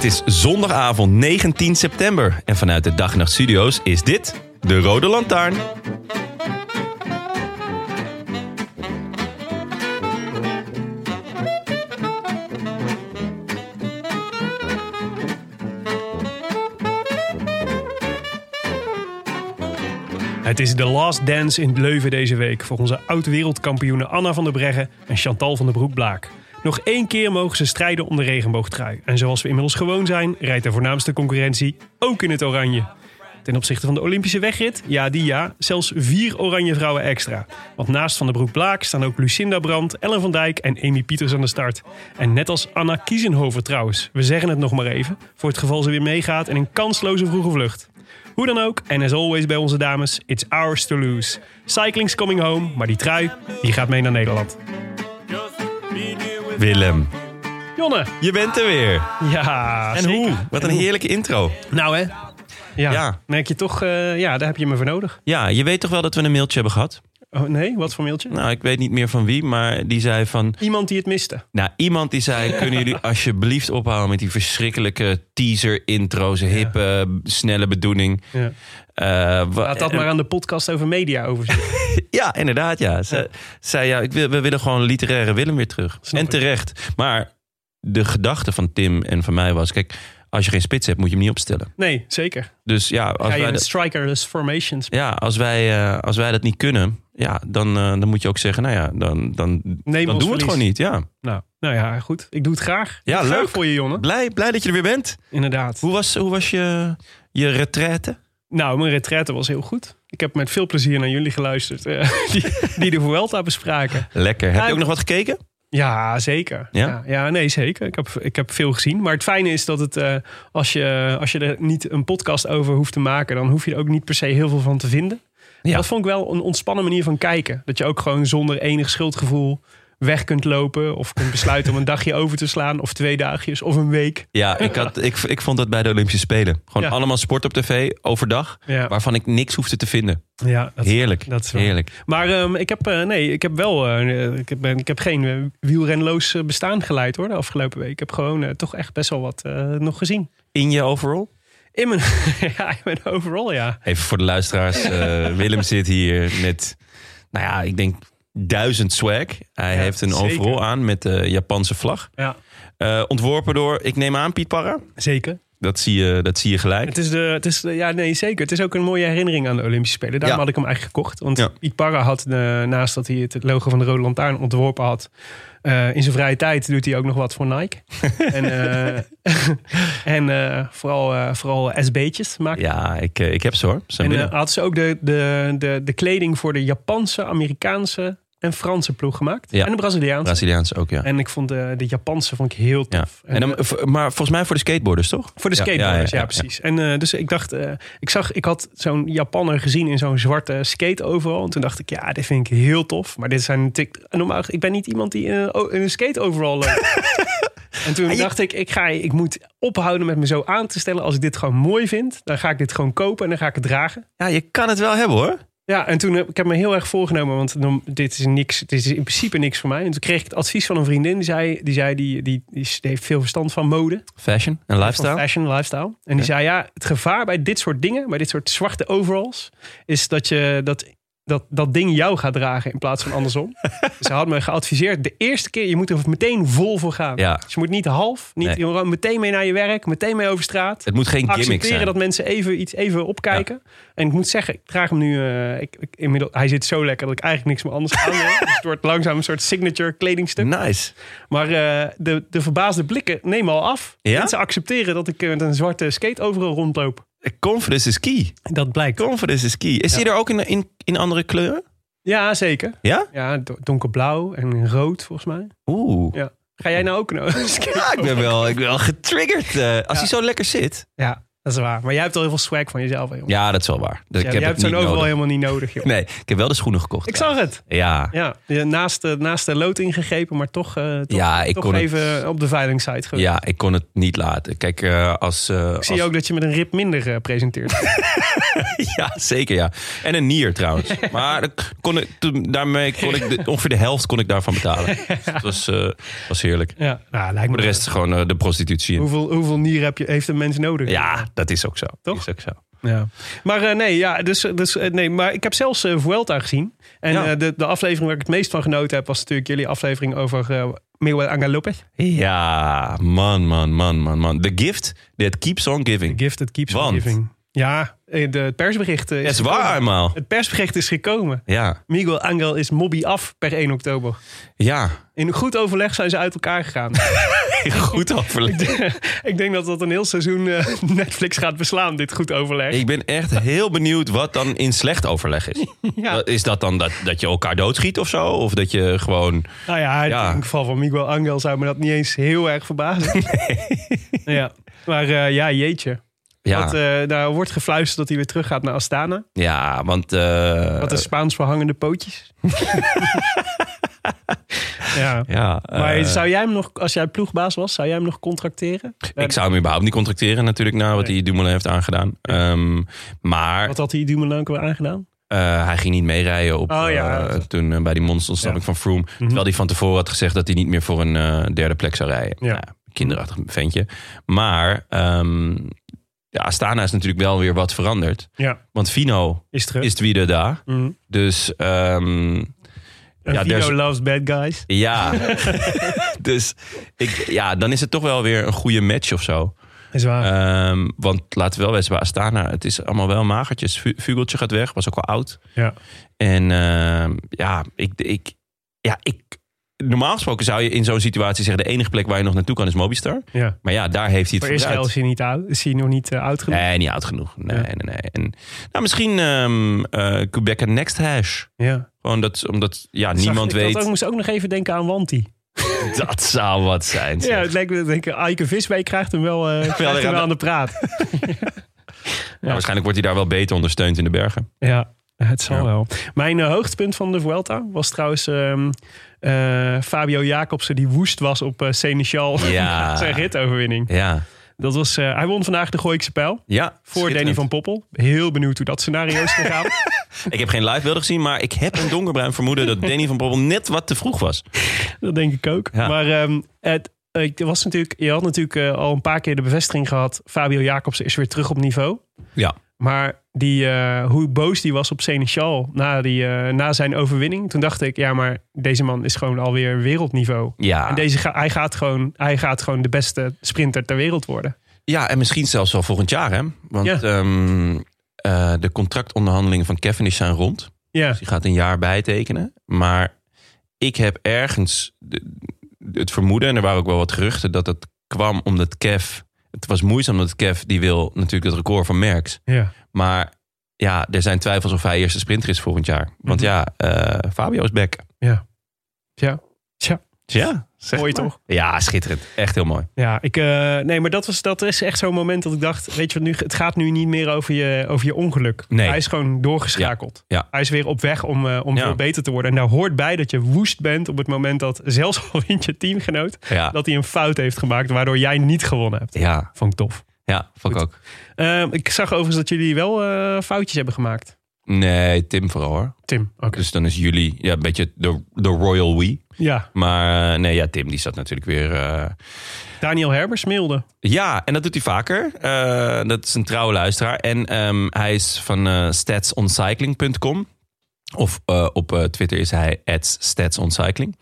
Het is zondagavond 19 september en vanuit de Dag Nacht Studio's is dit de Rode Lantaarn. Het is de last dance in Leuven deze week voor onze oud-wereldkampioenen Anna van der Breggen en Chantal van der Broek-Blaak. Nog één keer mogen ze strijden om de regenboogtrui. En zoals we inmiddels gewoon zijn, rijdt de voornaamste concurrentie ook in het oranje. Ten opzichte van de Olympische wegrit, ja die ja, zelfs vier oranje vrouwen extra. Want naast Van der Broek-Blaak staan ook Lucinda Brandt, Ellen van Dijk en Amy Pieters aan de start. En net als Anna Kiezenhover trouwens, we zeggen het nog maar even, voor het geval ze weer meegaat in een kansloze vroege vlucht. Hoe dan ook, en as always bij onze dames, it's ours to lose. Cycling's coming home, maar die trui, die gaat mee naar Nederland. Willem, Jonne! je bent er weer. Ja, En zeker. hoe? Wat een heerlijke intro. Nou hè? Ja, Ja. merk je toch, eh, ja, daar heb je me voor nodig. Ja, je weet toch wel dat we een mailtje hebben gehad? Oh nee, wat voor mailtje? Nou, ik weet niet meer van wie, maar die zei van... Iemand die het miste. Nou, iemand die zei, kunnen jullie alsjeblieft ophouden met die verschrikkelijke teaser-intro's, hippe, snelle bedoeling. Ja. Eh, Laat dat maar aan de podcast over media overzien. Ja, inderdaad, ja. Ze zei, ja, ik wil, we willen gewoon literaire Willem weer terug. Snap en ik. terecht. Maar de gedachte van Tim en van mij was, kijk, als je geen spits hebt, moet je hem niet opstellen. Nee, zeker. Dus ja, als Ga je wij, een strikerless formations. ja, als wij, eh, als wij dat niet kunnen, ja, dan, eh, dan moet je ook zeggen, nou ja, dan, dan, Neem dan doen we het gewoon niet. Ja. Nou, nou ja, goed. Ik doe het graag. Ja, het leuk. voor je, Jonne. Blij, blij dat je er weer bent. Inderdaad. Hoe was, hoe was je, je retraite? Nou, mijn retraite was heel goed. Ik heb met veel plezier naar jullie geluisterd. eh, die, die de Vuelta bespraken. Lekker. Heb je ook nog wat gekeken? Ja, zeker. Ja? Ja, ja, nee, zeker. Ik heb, ik heb veel gezien. Maar het fijne is dat het, eh, als, je, als je er niet een podcast over hoeft te maken, dan hoef je er ook niet per se heel veel van te vinden. Ja. Dat vond ik wel een ontspannen manier van kijken. Dat je ook gewoon zonder enig schuldgevoel weg kunt lopen. Of kunt besluiten om een dagje over te slaan. Of twee dagjes. Of een week. Ja, ik, had, ik, ik vond dat bij de Olympische Spelen. Gewoon Ja. allemaal sport op tv, overdag, Ja, waarvan ik niks hoefde te vinden. ja dat, Heerlijk. dat is. Heerlijk. Maar ehm, ik, heb, eh, nee, ik heb wel eh, ik, heb, ik heb geen eh, wielrenloos bestaan geleid hoor, de afgelopen week. Ik heb gewoon toch echt best wel wat nog gezien. In je overall? In mijn, ja, in mijn overall, ja. Even voor de luisteraars. eh, Willem zit hier met, nou ja, ik denk duizend swag. Hij Ja, heeft een zeker. overall aan met de Japanse vlag. ja. Eh, ontworpen door, ik neem aan, Piet Parra. Zeker. Dat zie je, dat zie je gelijk. Het is de, het is de- ja, nee, zeker. Het is ook een mooie herinnering aan de Olympische Spelen. Daarom Ja. had ik hem eigenlijk gekocht. Want Ja. Piet Parra had, eh, naast dat hij het logo van de Rode Lantaarn ontworpen had... eh, in zijn vrije tijd doet hij ook nog wat voor Nike. en eh, en vooral, vooral SB'tjes maakt Ja, ik, ik heb ze hoor. Zijn En had ze ook de, de, de, de kleding voor de Japanse, Amerikaanse en Franse ploeg gemaakt. Ja. En de Braziliaanse. Braziliaans ook, ja. En ik vond de, de Japanse vond ik heel ja. tof. En dan, eh, maar volgens mij voor de skateboarders, toch? voor de Ja, ja, skateboarders, ja, ja, ja, precies. En eh, dus ik dacht, eh, ik zag, ik had zo'n Japanner gezien in zo'n zwarte skate overal. En toen dacht ik, ja, dit vind ik heel tof. Maar dit zijn natuurlijk, normaal, ik ben niet iemand die in een, o- in een skate overal loopt. En toen dacht ik, ik, ga, ik moet ophouden met me zo aan te stellen. Als ik dit gewoon mooi vind, dan ga ik dit gewoon kopen en dan ga ik het dragen. Ja, je kan het wel hebben hoor. Ja, en toen heb ik heb me heel erg voorgenomen, want dan- dit is niks, dit is in principe niks voor mij. En toen kreeg ik het advies van een vriendin, die zei, die, zei, die, die, die heeft veel verstand van mode, Fashion en lifestyle. fashion, lifestyle. En die zei, ja, het gevaar bij dit soort dingen, bij dit soort zwarte overalls, is dat je dat dat dat ding jou gaat dragen in plaats van andersom. Ze had me geadviseerd, de eerste keer, je moet er meteen vol voor gaan. Ja. Dus je moet niet half, niet Nee. meteen mee naar je werk, meteen mee over straat. Het moet geen gimmick Accepteren zijn. dat mensen even iets even opkijken. En ik moet zeggen, ik draag hem nu. eh, ik, ik, inmiddels, hij zit zo lekker dat ik eigenlijk niks meer anders aan wil. Dus het wordt langzaam een soort signature kledingstuk. Nice. Maar eh, de, de verbaasde blikken nemen al af. Ja? Mensen accepteren dat ik eh, met een zwarte skate overal rondloop. Confidence is key. Dat blijkt. Confidence is key. Is Ja. die er ook in, in, in andere kleuren? Ja, zeker. Ja? Ja, do- donkerblauw en rood volgens mij. Oeh. Ja. Ga jij nou ook skate? Ja, ik ben wel, ik ben wel getriggerd. eh, als Ja. hij zo lekker zit. Ja, dat is waar. Maar jij hebt al heel veel swag van jezelf, hè, jongen. Ja, dat is wel waar. Dus Ja, ik heb jij hebt zo'n overal helemaal niet nodig, joh. Nee, ik heb wel de schoenen gekocht. Ik zag het. Ja. Ja, naast, de, naast de lood ingegrepen, maar toch, eh, toch, Ja, ik toch kon het- even op de veilingssite geweest. Ja, ik kon het niet laten. Kijk, eh, als... eh, Ik zie ook dat je met een rib minder eh, presenteert. Ja, zeker ja. En een nier trouwens. Maar dat kon ik, toen- daarmee kon ik de- ongeveer de helft kon ik daarvan betalen. Het was, eh, was heerlijk. ja, nou, lijkt me Voor de rest is gewoon eh, de prostitutie. Hoeveel, hoeveel nieren heb je, heeft een mens nodig? Ja, dat is ook zo. Toch? Is ook zo. Ja. Maar eh, nee, ja, dus, dus, eh, nee, maar ik heb zelfs eh, Vuelta gezien. En Ja. de, de aflevering waar ik het meest van genoten heb... was natuurlijk jullie aflevering over Miguel Angel Lopez. Ja, man, man, man, man, man. The gift that keeps on The giving. gift that keeps on giving. Ja, de, het persbericht eh, is Het is gekomen. waar, eenmaal. Het persbericht is gekomen. Ja, Miguel Angel is mobby af per 1 oktober. ja. In goed overleg zijn ze uit elkaar gegaan. Goed overleg. ik denk dat dat een heel seizoen eh, Netflix gaat beslaan, dit goed overleg. Ik ben echt heel benieuwd wat dan in slecht overleg is. Ja. Is dat dan dat, dat je elkaar doodschiet of zo? Of dat je gewoon... Nou ja, Ja. in het geval van Miguel Angel zou me dat niet eens heel erg verbazen. Ja, maar eh, ja, jeetje. Ja, Wat, eh, daar wordt gefluisterd dat hij weer terug gaat naar Astana. ja want... eh, Wat is Spaans voor hangende pootjes? ja. ja, Maar eh, zou jij hem nog, als jij ploegbaas was, zou jij hem nog contracteren? Ik zou hem überhaupt niet contracteren natuurlijk na wat Nee. hij Dumoulin heeft aangedaan. Ehm, maar Wat had hij Dumoulin ook weer aangedaan? eh, hij ging niet meerijden op, Oh, ja. eh, toen eh, bij die monsterontsnapping van Froome. Terwijl hij van tevoren had gezegd dat hij niet meer voor een eh, derde plek zou rijden. Ja. Nou, kinderachtig ventje. Maar ehm, ja, Astana is natuurlijk wel weer wat veranderd. Ja, Want Fino is terug. is weer daar. Mhm. Dus En ja, Vino there's- loves bad guys. ja. dus ik, ja, dan is het toch wel weer een goede match of zo. Is waar. Ehm, want laten we wel wezen, bij Astana, het is allemaal wel magertjes. Vu- Vugeltje gaat weg, was ook al oud. ja. En ehm, ja, ik, ik, ja, ik, normaal gesproken zou je in zo'n situatie zeggen... de enige plek waar je nog naartoe kan is Mobistar. ja. Maar ja, daar heeft hij het Voor Israël is hij, niet oud, is hij nog niet eh, oud genoeg. Nee, niet oud genoeg. Nee, Ja. nee, nee. En, nou, misschien ehm eh Quebec Next Hash. Ja. Gewoon dat, omdat ja, niemand ik weet. Ook, moest ook nog even denken aan Wanti. Dat zou wat zijn. zeg. Ja, het lijkt me, denk ik, Eike Visbeek krijgt hem wel, eh, krijgt hem wel de- aan de praat. Ja, waarschijnlijk wordt hij daar wel beter ondersteund in de bergen. Ja, het zal Ja. wel. Mijn eh, hoogtepunt van de Vuelta was trouwens ehm, eh, Fabio Jacobsen die woest was op uh, Seneschal. Ja. Zijn ritoverwinning. Ja, Dat was, hij won vandaag de Gooikse pijl. ja Voor. Danny van Poppel. Heel benieuwd hoe dat scenario is gegaan. Ik heb geen live beelden gezien, maar ik heb een donkerbruin vermoeden dat Danny van Poppel net wat te vroeg was. dat denk ik ook. Ja. Maar ehm, het, ik was natuurlijk, je had natuurlijk al een paar keer de bevestiging gehad. Fabio Jacobsen is weer terug op niveau. Ja. Maar die, eh, hoe boos die was op Seneschal na, die, eh, na zijn overwinning. Toen dacht ik, ja, maar deze man is gewoon alweer wereldniveau. Ja. En deze ga, hij, gaat gewoon, hij gaat gewoon de beste sprinter ter wereld worden. ja, en misschien zelfs wel volgend jaar, hè? Want Ja. ehm, eh, de contractonderhandelingen van Cavendish zijn rond. Ja, Dus die gaat een jaar bijtekenen. Maar ik heb ergens de- het vermoeden, en er waren ook wel wat geruchten, dat het kwam omdat Kev. Het was moeizaam omdat Kev die wil natuurlijk het record van Merckx. ja. Maar ja, er zijn twijfels of hij eerste sprinter is volgend jaar. Want Mhm. ja, eh, Fabio is back. ja. Ja, tja. Ja, zeg Mooi maar. toch? Ja, schitterend. Echt heel mooi. Ja, ik, eh, nee, maar dat, was, dat is echt zo'n moment dat ik dacht, weet je wat nu, het gaat nu niet meer over je, over je ongeluk. Nee. Hij is gewoon doorgeschakeld. Ja, ja. Hij is weer op weg om, eh, om Ja. veel beter te worden. En daar hoort bij dat je woest bent op het moment dat, zelfs al wint je teamgenoot, Ja, dat hij een fout heeft gemaakt waardoor jij niet gewonnen hebt. ja, Vond ik tof. Ja vond ik ook. Eh, ik zag overigens dat jullie wel eh, foutjes hebben gemaakt. Nee, Tim vooral hoor. Tim, oké. Dus dan is jullie ja, een beetje de, de royal we. Ja, Maar eh, nee, ja, Tim die zat natuurlijk weer... eh, Daniel Herbers mailde. Ja, en dat doet hij vaker. Dat is een trouwe luisteraar. En ehm, hij is van statsoncycling.com. Of uh, op uh, Twitter is hij @statsoncycling.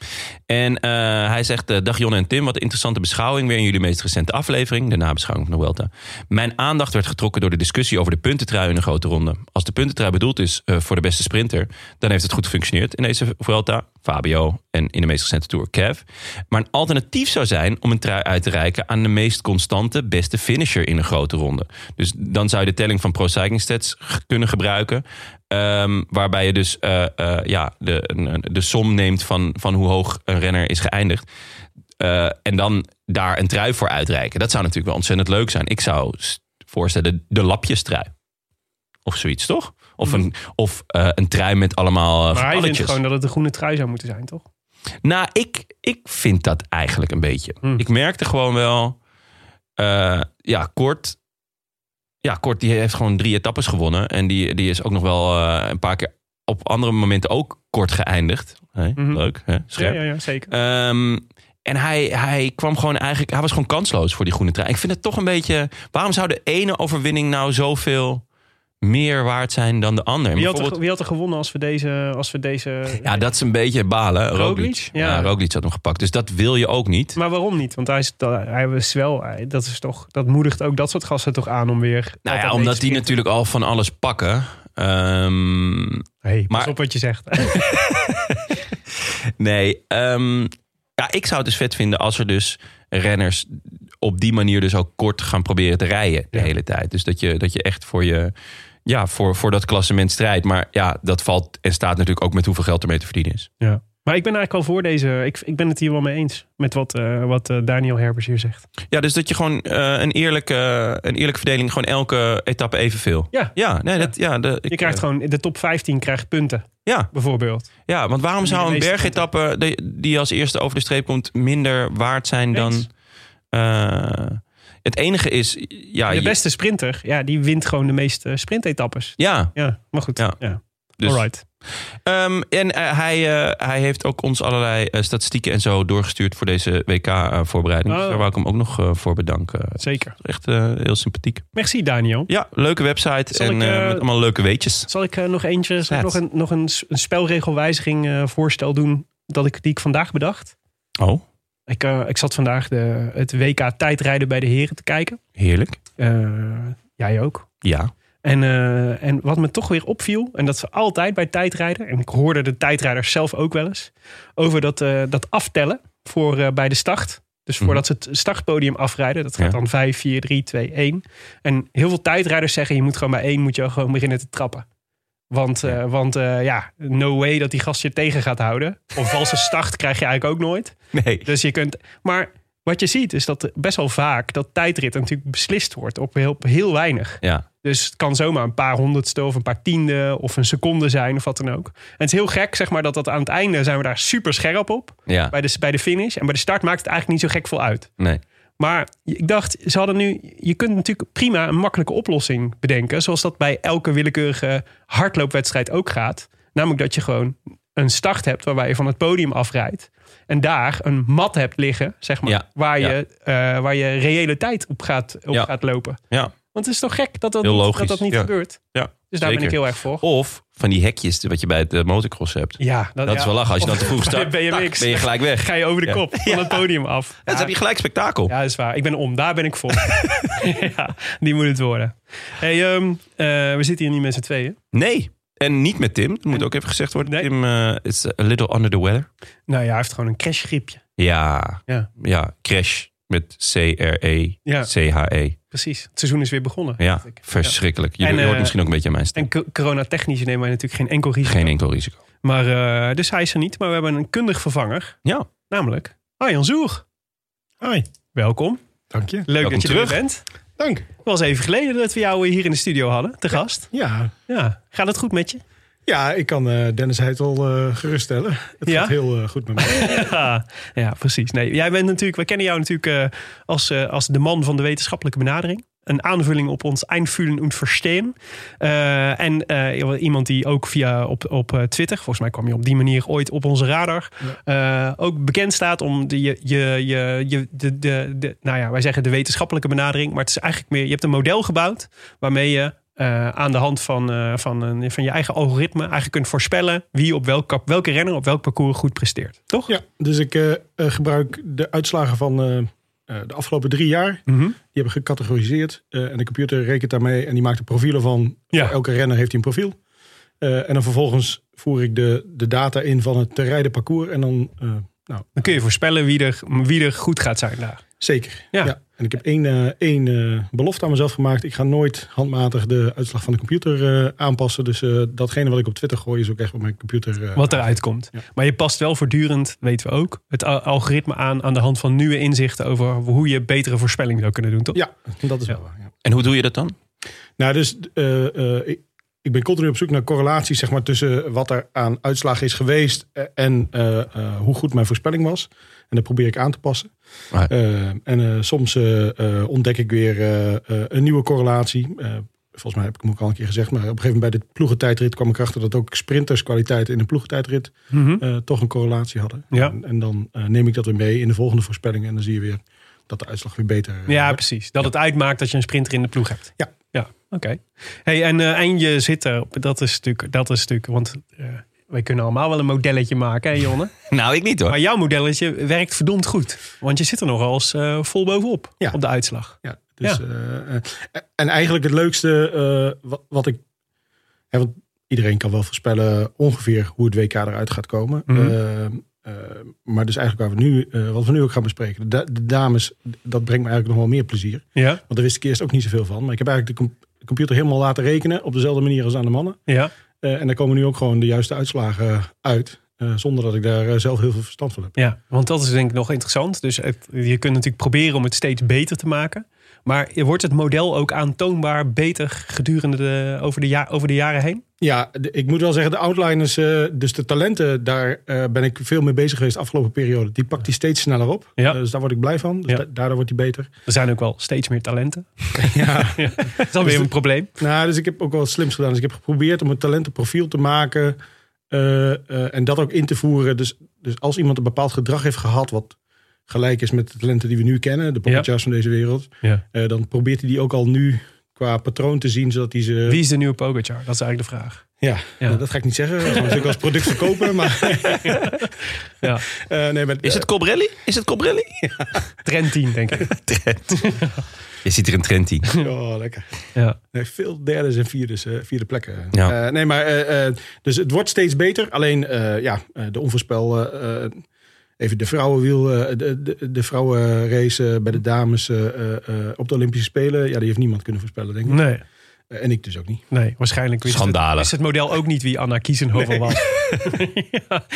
En uh, hij zegt: Dag Jon en Tim, wat een interessante beschouwing weer in jullie meest recente aflevering, de nabeschouwing van de Vuelta. Mijn aandacht werd getrokken door de discussie over de puntentrui in de grote ronde. Als de puntentrui bedoeld is voor de beste sprinter, dan heeft het goed gefunctioneerd in deze Vuelta. Fabio en in de meest recente Tour Kev. Maar een alternatief zou zijn om een trui uit te reiken aan de meest constante, beste finisher in een grote ronde. Dus dan zou je de telling van Pro Cycling Stats kunnen gebruiken. Um, waarbij je dus uh, uh, ja, de, de som neemt van, van hoe hoog een renner is geëindigd. Uh, en dan daar een trui voor uitreiken. Dat zou natuurlijk wel ontzettend leuk zijn. Ik zou voorstellen de lapjestrui. Of zoiets, toch? Of een, of, een trui met allemaal Maar hij vindt gewoon dat het een groene trui zou moeten zijn, toch? Nou, ik, ik vind dat eigenlijk een beetje. Hmm. Ik merkte gewoon wel... ja, kort ja, Kort die heeft gewoon drie etappes gewonnen. En die, die is ook nog wel uh, een paar keer op andere momenten ook kort geëindigd. Hey, Mhm. Leuk, hè? Scherp. Ja, ja, ja zeker. Ehm, en hij, hij kwam gewoon eigenlijk... Hij was gewoon kansloos voor die groene trui. Ik vind het toch een beetje... Waarom zou de ene overwinning nou zoveel meer waard zijn dan de ander? wie, had er, wie had er gewonnen als we deze... Als we deze Ja, dat is een beetje balen. Roglic? Roglic. Ja. Ja, Roglic had hem gepakt. Dus dat wil je ook niet. Maar waarom niet? Want hij is, hij is wel... hij- Dat, is toch, dat moedigt ook dat soort gasten toch aan om weer... Nou ja, omdat die natuurlijk al van alles pakken. Ehm, Hey, pas Maar- op wat je zegt. Nee, ehm, ja, ik zou het dus vet vinden als er dus renners op die manier dus ook kort gaan proberen te rijden de Ja. hele tijd. Dus dat je, dat je echt voor je, ja, voor, voor dat klassement strijdt. Maar ja, dat valt en staat natuurlijk ook met hoeveel geld ermee te verdienen is. ja. Maar ik ben eigenlijk al voor deze... Ik, ik ben het hier wel mee eens met wat, eh, wat eh, Daniel Herbers hier zegt. Ja, dus dat je gewoon eh, een, eerlijke, een eerlijke verdeling, gewoon elke etappe evenveel. Ja. Ja, nee, Ja. Dat, ja, de, ik, Je krijgt gewoon... De top 15 krijgt punten, Ja, bijvoorbeeld. ja, want waarom zou een bergetappe die- die als eerste over de streep komt minder waard zijn dan... Eens. Het enige is, ja, de beste sprinter, ja, die wint gewoon de meeste sprintetappes. ja, Ja, maar goed. Ja. Ja. Dus- Alright. Ehm, en eh, hij, eh, hij heeft ook ons allerlei eh, statistieken en zo doorgestuurd voor deze WK-voorbereiding. Oh. Dus daar wou ik hem ook nog eh, voor bedanken. Zeker. Echt eh, heel sympathiek. Merci, Daniel. Ja, leuke website Zal en ik, eh, eh, met allemaal leuke weetjes. Zal ik eh, nog eentje, zal ik nog een, nog een, een spelregelwijziging eh, voorstel doen dat ik, die ik vandaag bedacht? Oh, Ik, eh, ik zat vandaag de, het WK tijdrijden bij de heren te kijken. heerlijk. Eh, jij ook. Ja. En, eh, en wat me toch weer opviel, en dat is altijd bij tijdrijden, en ik hoorde de tijdrijders zelf ook wel eens, over dat, dat aftellen voor, bij de start. Dus voordat ze het startpodium afrijden, dat gaat Ja. dan 5, 4, 3, 2, 1. En heel veel tijdrijders zeggen, je moet gewoon bij 1 moet je gewoon beginnen te trappen. Want, eh, want eh, ja, no way dat die gast je tegen gaat houden. Of valse start krijg je eigenlijk ook nooit. Nee. Dus je kunt. Maar wat je ziet is dat best wel vaak dat tijdrit natuurlijk beslist wordt op heel, heel weinig. Ja. Dus het kan zomaar een paar honderdste of een paar tiende of een seconde zijn of wat dan ook. En het is heel gek, zeg maar, dat dat aan het einde zijn we daar super scherp op. Ja. Bij de, bij de finish. En bij de start maakt het eigenlijk niet zo gek veel uit. Nee. Maar ik dacht, ze hadden nu. Je kunt natuurlijk prima een makkelijke oplossing bedenken. Zoals dat bij elke willekeurige hardloopwedstrijd ook gaat. Namelijk dat je gewoon een start hebt waarbij je van het podium afrijdt. En daar een mat hebt liggen, zeg maar. Ja, Waar, ja. je, eh, waar je reële tijd op gaat, op Ja. gaat lopen. Ja. Want het is toch gek dat dat Heel niet, logisch, dat, dat niet gebeurt. Ja. Dus daar ben ik heel erg voor. Of van die hekjes wat je bij het eh, motocross hebt. Ja, Dat is wel lachen. Als je dan te vroeg start, BMX. ben je gelijk weg. Ga je over de Ja. kop van het podium af. Ja, dan heb je gelijk spektakel. Ja, dat is waar. Ik ben om. Daar ben ik voor. ja, die moet het worden. Hey, ehm, eh, we zitten hier niet met z'n tweeën. Nee. En niet met Tim. Dat moet ook even gezegd worden. Nee. Tim eh, is a little under the weather. Nou ja, hij heeft gewoon een crashgriepje. Ja. Ja. Ja. Crash met C-R-E-C-H-E. Precies. Het seizoen is weer begonnen. Ja, verschrikkelijk. Je, En, je hoort eh, misschien ook een beetje aan mijn stem. En co- coronatechnisch nemen wij natuurlijk geen enkel risico. Geen enkel risico. Maar, eh, dus hij is er niet. Maar we hebben een kundig vervanger. Ja. Namelijk Arjan Zoer. Hoi, Welkom. dank je. Leuk Welkom dat je er terug. weer bent. Dank. Het was even geleden dat we jou hier in de studio hadden. Te gast. Ja, Ja. Gaat het goed met je? Ja ik kan eh, Dennis Heitel eh geruststellen. Het Ja? gaat heel eh, goed met mij. Ja, ja, precies. Nee, jij bent natuurlijk, we kennen jou natuurlijk als, als de man van de wetenschappelijke benadering. Een aanvulling op ons Einfühlen und Verstehen. Eh, en iemand die ook via op, op Twitter, volgens mij kwam je op die manier ooit op onze radar, ook bekend staat om de, je, je, je, je, de, de, de, nou ja, wij zeggen de wetenschappelijke benadering, maar het is eigenlijk meer, je hebt een model gebouwd waarmee je eh, aan de hand van, eh, van, een, van je eigen algoritme eigenlijk kunt voorspellen wie op welk, welke renner op welk parcours goed presteert. Toch? Ja, dus ik eh, gebruik de uitslagen van de afgelopen drie jaar. Mhm. Die hebben gecategoriseerd. en de computer rekent daarmee en die maakt de profielen van. Ja. Elke renner heeft hij een profiel. En dan vervolgens voer ik de, de data in van het te rijden parcours. En dan, nou, Dan kun je voorspellen wie er, wie er goed gaat zijn daar. zeker. Ja. En ik heb één, eh, één eh, belofte aan mezelf gemaakt. Ik ga nooit handmatig de uitslag van de computer eh, aanpassen. Dus eh, datgene wat ik op Twitter gooi is ook echt op mijn computer. eh, Wat eruit komt. Ja. Maar je past wel voortdurend, weten we ook, het al- algoritme aan aan de hand van nieuwe inzichten over hoe je betere voorspelling zou kunnen doen. Toch? Ja, dat is Ja. wel waar. Ja. En hoe doe je dat dan? Nou, dus eh, eh, ik, ik ben continu op zoek naar correlaties zeg maar, tussen wat er aan uitslag is geweest eh, en eh, eh, hoe goed mijn voorspelling was. En dat probeer ik aan te passen. En eh, soms ontdek ik weer een nieuwe correlatie. Eh, volgens mij heb ik hem ook al een keer gezegd. Maar op een gegeven moment bij de ploegentijdrit kwam ik erachter dat ook sprinterskwaliteiten in de ploegentijdrit Mhm. eh, toch een correlatie hadden. Ja. En, en dan neem ik dat weer mee in de volgende voorspelling. En dan zie je weer dat de uitslag weer beter Ja, wordt. precies. Dat het uitmaakt dat je een sprinter in de ploeg hebt. Ja. Oké. Hey, en, eh, en je zit er, dat is natuurlijk, dat is natuurlijk want eh, wij kunnen allemaal wel een modelletje maken, hè Jonne? Nou, ik niet hoor. Maar jouw modelletje werkt verdomd goed. Want je zit er nogal eh, vol bovenop Ja. op de uitslag. Ja, dus, en eigenlijk het leukste wat, wat ik. Hè, want iedereen kan wel voorspellen ongeveer hoe het WK eruit gaat komen. Mhm. Maar dus eigenlijk waar we nu, wat we nu ook gaan bespreken, de, da- de dames, dat brengt me eigenlijk nog wel meer plezier. Ja? Want daar wist ik eerst ook niet zoveel van. Maar ik heb eigenlijk de computer helemaal laten rekenen op dezelfde manier als aan de mannen. Ja. Eh, en daar komen nu ook gewoon de juiste uitslagen uit. eh, zonder dat ik daar eh, zelf heel veel verstand van heb. Ja, want dat is denk ik nog interessant. Dus het- je kunt natuurlijk proberen om het steeds beter te maken. Maar wordt het model ook aantoonbaar beter gedurende de, over, de ja, over de jaren heen? Ja, ik moet wel zeggen, de outliners, eh, dus de talenten, daar eh, ben ik veel mee bezig geweest de afgelopen periode. Die pakt hij steeds sneller op. Ja. Dus daar word ik blij van. Dus Ja. daardoor wordt hij beter. Er zijn ook wel steeds meer talenten. ja. Dat is alweer een probleem. nou, dus ik heb ook wel slims gedaan. Dus ik heb geprobeerd om een talentenprofiel te maken. eh, en dat ook in te voeren. Dus, dus als iemand een bepaald gedrag heeft gehad, wat gelijk is met de talenten die we nu kennen, de Pogacar's van deze wereld, Ja. eh, dan probeert hij die ook al nu qua patroon te zien, zodat hij ze... Wie is de nieuwe Pogacar? Dat is eigenlijk de vraag. Ja, Ja. nou, dat ga ik niet zeggen. Dat gaan we natuurlijk als product verkopen. Maar, Ja. eh, nee, maar, Is het Cobrelli? Is het Cobrelli? Trend 10, denk ik. Trent. Je ziet er een trend in. Oh, lekker. Ja. Nee, veel derdes en vierdes, eh, vierde plekken. Ja. Eh, nee, maar dus het wordt steeds beter. Alleen, eh, ja, eh, de onvoorspel. Even de vrouwenwiel, eh, de, de, de vrouwenrace eh, bij de dames eh, op de Olympische Spelen. Ja, die heeft niemand kunnen voorspellen, denk ik. Nee, en ik dus ook niet. nee, waarschijnlijk wist het, wist het model ook niet wie Anna Kiesenhoven was. ja.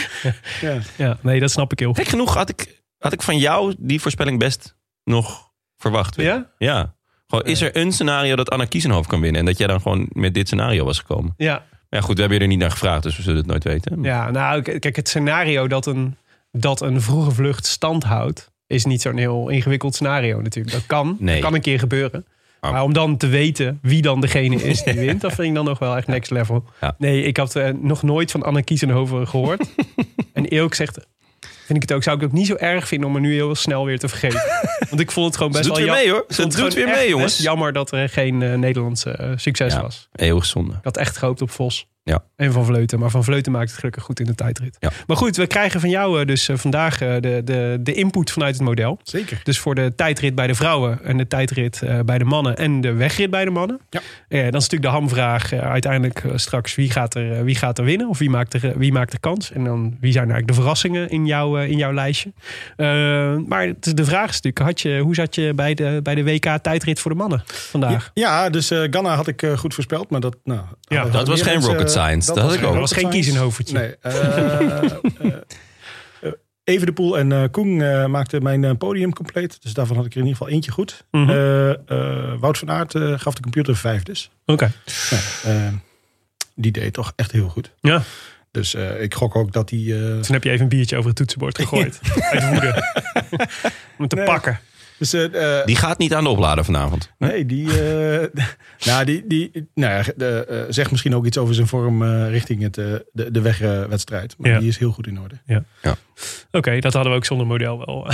Ja. ja, nee, dat snap ik heel goed. Gek genoeg had ik, had ik van jou die voorspelling best nog verwacht. Ja? Ja. Gewoon, is er een scenario dat Anna Kiesenhoofd kan winnen? En dat jij dan gewoon met dit scenario was gekomen? Ja, Maar ja, goed, we hebben je er niet naar gevraagd, dus we zullen het nooit weten. Ja, nou, kijk, het scenario dat een, dat een vroege vlucht stand houdt, is niet zo'n heel ingewikkeld scenario natuurlijk. Dat kan, Nee. dat kan een keer gebeuren. Maar- Maar om dan te weten wie dan degene is die wint, dat vind ik dan nog wel echt next level. Ja. Nee, ik had eh, nog nooit van Anne Kiezenhoven gehoord. en eerlijk gezegd vind ik het ook, zou ik het ook niet zo erg vinden om er nu heel snel weer te vergeten. Want ik vond het gewoon Ze best doet wel weer jam- mee hoor. Ze doet weer mee jongens. Jammer dat er geen eh, Nederlandse eh, succes Ja. was. Eeuwig zonde. Ik had echt gehoopt op Vos. Ja. En Van Vleuten. Maar Van Vleuten maakt het gelukkig goed in de tijdrit. Ja. Maar goed, we krijgen van jou eh, dus eh, vandaag eh, de, de, de input vanuit het model. Zeker. Dus voor de tijdrit bij de vrouwen en de tijdrit eh, bij de mannen en de wegrit bij de mannen. Ja. Eh, dan is natuurlijk de hamvraag uiteindelijk straks wie gaat, er, wie gaat er winnen of wie maakt er, wie maakt er kans. En dan wie zijn eigenlijk de verrassingen in, jouw eh, in jouw lijstje. Maar de vraag is natuurlijk, had je, hoe zat je bij de, bij de WK tijdrit voor de mannen vandaag? Ja, dus eh Ghana had ik goed voorspeld. Maar dat, nou, Ja, dat was geen rocket science. Dat had ik ook. Dat was geen kiezenhoofdje. Nee. eh, eh, eh, Even de Poel en eh Koen eh, maakten mijn eh, podium compleet. Dus daarvan had ik er in ieder geval eentje goed. Mhm. Eh, eh, Wout van Aert eh, gaf de computer vijf dus. Oké. Eh, die deed toch echt heel goed. Ja. Dus eh, ik gok ook dat hij... eh, Toen heb je even een biertje over het toetsenbord gegooid. Uit woede. Om te Nee. pakken. Dus, eh, eh, Die gaat niet aan de oplader vanavond. Nee, die, eh, nou, die, die nou ja, de, eh, zegt misschien ook iets over zijn vorm eh, richting het, de, de wegwedstrijd. maar Ja. die is heel goed in orde. Oké, dat hadden we ook zonder model wel.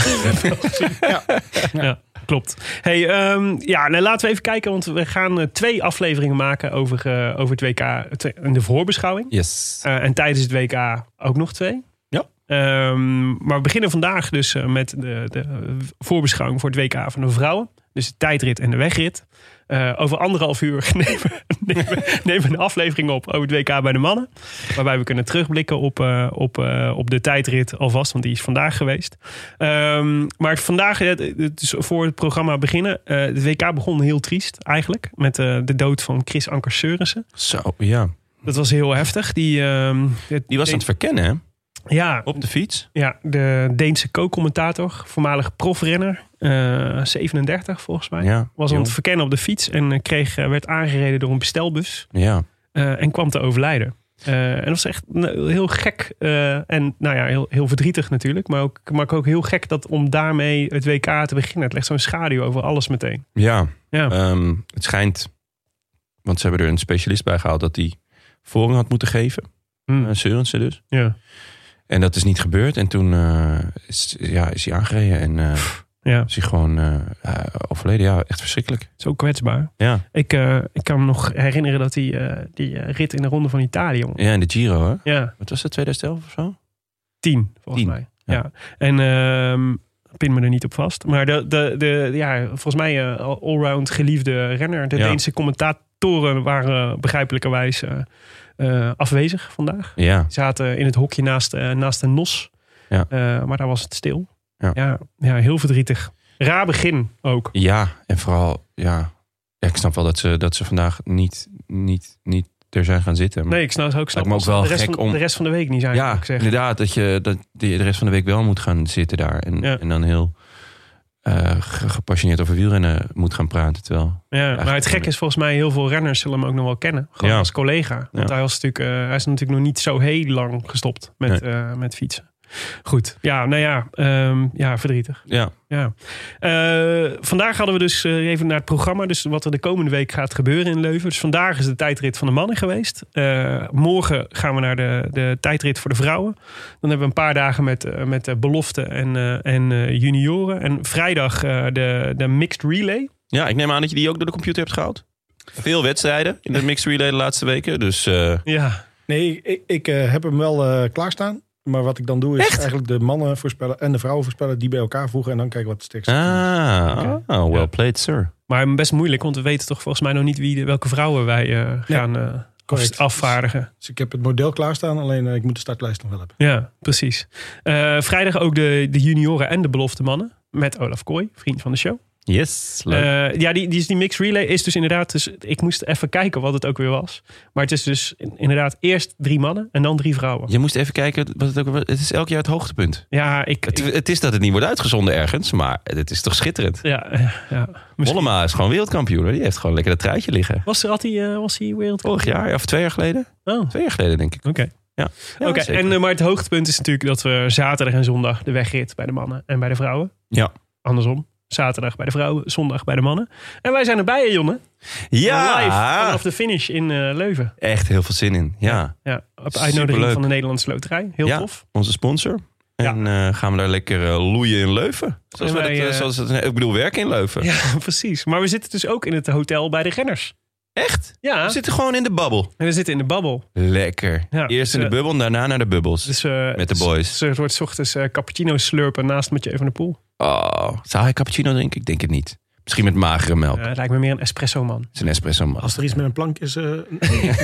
Ja. ja, klopt. Hey, ehm, ja, nou, laten we even kijken, want we gaan twee afleveringen maken over, eh, over het WK in de voorbeschouwing. Yes. Eh, en tijdens het WK ook nog twee. Ehm, maar we beginnen vandaag dus eh, met de, de voorbeschouwing voor het WK van de vrouwen. Dus de tijdrit en de wegrit. Eh, over anderhalf uur nemen, nemen, een aflevering op over het WK bij de mannen. Waarbij we kunnen terugblikken op, eh, op, op de tijdrit alvast, want die is vandaag geweest. Ehm, maar vandaag, is voor het programma beginnen. het WK begon heel triest eigenlijk. Met de dood van Chris Anker Seurissen. Zo, ja. Dat was heel heftig. Die, ehm, Die was aan het verkennen, hè? Ja, Op de fiets. ja, de Deense co-commentator, voormalig profrenner, eh 37 volgens mij. Ja. Was aan het verkennen op de fiets en eh, kreeg, eh, werd aangereden door een bestelbus Ja. en kwam te overlijden. En dat was echt heel gek en nou ja, heel, heel verdrietig natuurlijk. Maar ook, maar ook heel gek dat om daarmee het WK te beginnen. Het legt zo'n schaduw over alles meteen. Ja. Ja, Ehm, het schijnt, want ze hebben er een specialist bij gehaald, dat die voorrang had moeten geven. Uh, Seurensen dus. ja, En dat is niet gebeurd. En toen eh, is, ja, is hij aangereden en eh, ja. is hij gewoon eh, overleden. Ja, echt verschrikkelijk. zo kwetsbaar. Ja, Ik, ik kan me nog herinneren dat die, eh, die rit in de Ronde van Italië... jongen. ja in de Giro, hè? Ja, Wat was het, 2011 of zo? Tien, volgens Tien, mij. Ja. ja. En ehm pin me er niet op vast. Maar de, de, de, ja, volgens mij eh, allround geliefde renner. De Ja. Deense commentatoren waren begrijpelijkerwijs eh, eh, afwezig vandaag. Ja, Die zaten in het hokje naast, eh, naast de NOS. Ja. Eh, maar daar was het stil. Ja. Ja, ja, heel verdrietig. Raar begin ook. ja en vooral, ja, ik snap wel dat ze, dat ze vandaag niet, niet, niet er zijn gaan zitten. Maar Nee, ik snap ook, snap me ook wel de, rest gek van, om- de rest van de week niet zijn. ja, ik inderdaad, dat je dat die de rest van de week wel moet gaan zitten daar. En, en dan heel eh, ge- gepassioneerd over wielrennen moet gaan praten. Terwijl, Ja, maar het gek is volgens mij heel veel renners zullen hem ook nog wel kennen. Gewoon Ja. als collega. Want Ja. hij, was natuurlijk, eh, hij is natuurlijk nog niet zo heel lang gestopt met, eh, met fietsen. Goed, ja, nou ja, ehm, ja verdrietig. ja, Ja. Eh, vandaag hadden we dus eh, even naar het programma. Dus wat er de komende week gaat gebeuren in Leuven. Dus vandaag is de tijdrit van de mannen geweest. Eh, morgen gaan we naar de, de tijdrit voor de vrouwen. Dan hebben we een paar dagen met, met belofte en, eh, en eh, junioren. En vrijdag eh, de, de mixed relay. ja, ik neem aan dat je die ook door de computer hebt gehaald. Veel wedstrijden in de mixed relay de laatste weken. Dus eh, Ja, Nee, ik, ik heb hem wel eh, klaarstaan. Maar wat ik dan doe is Echt? eigenlijk de mannen voorspellen en de vrouwen voorspellen. Die bij elkaar voegen en dan kijken wat het sterkste team is. ah, oh, well played, sir. maar best moeilijk. Want we weten toch volgens mij nog niet wie de, welke vrouwen wij eh, gaan eh, correct. afvaardigen. Dus ik heb het model klaarstaan, alleen eh, ik moet de startlijst nog wel hebben. Ja, precies. Eh, vrijdag ook de, de junioren en de belofte mannen. Met Olaf Kooi, vriend van de show. Yes, leuk. Eh, ja, die, die, die mixed relay is dus inderdaad... Dus, ik moest even kijken wat het ook weer was. Maar het is dus in- inderdaad eerst drie mannen en dan drie vrouwen. je moest even kijken, wat het, ook, het is elk jaar het hoogtepunt. Ja, ik... Het, ik- het is dat het niet wordt uitgezonden ergens, maar het is toch schitterend. ja, ja, ja. Mollema is gewoon wereldkampioen. hoor. Die heeft gewoon lekker dat truitje liggen. Was, er, had hij, eh, was hij wereldkampioen? Vorig jaar, of twee jaar geleden? Oh, oké. Twee jaar geleden, denk ik. Ja, Oké, en, eh, maar het hoogtepunt is natuurlijk dat we zaterdag en zondag de wegrit bij de mannen en bij de vrouwen. Ja. Andersom. Zaterdag bij de vrouwen, zondag bij de mannen. En wij zijn erbij, hè, Jonne. Ja, Live vanaf de finish in eh, Leuven. echt heel veel zin in. Ja, Ja, op uitnodiging Superleuk. van de Nederlandse Loterij. Heel Ja. tof. onze sponsor. En eh, gaan we daar lekker eh, loeien in Leuven. Zoals En we wij, dat, zoals het, ik bedoel, werken in Leuven. Ja, precies. Maar we zitten dus ook in het hotel bij de renners. Echt? Ja, We zitten gewoon in de babbel. en we zitten in de babbel. Lekker. Ja, Eerst in de bubbel, en daarna naar de bubbels. Dus, eh, Met de boys. Dus, het wordt 's ochtends eh, cappuccino slurpen naast Mathieu van der Poel. Oh, zou hij cappuccino drinken? Ik denk het niet. Misschien met magere melk. Het lijkt me meer een espresso man. Het is een espresso man. Als er iets met een plank is, eh,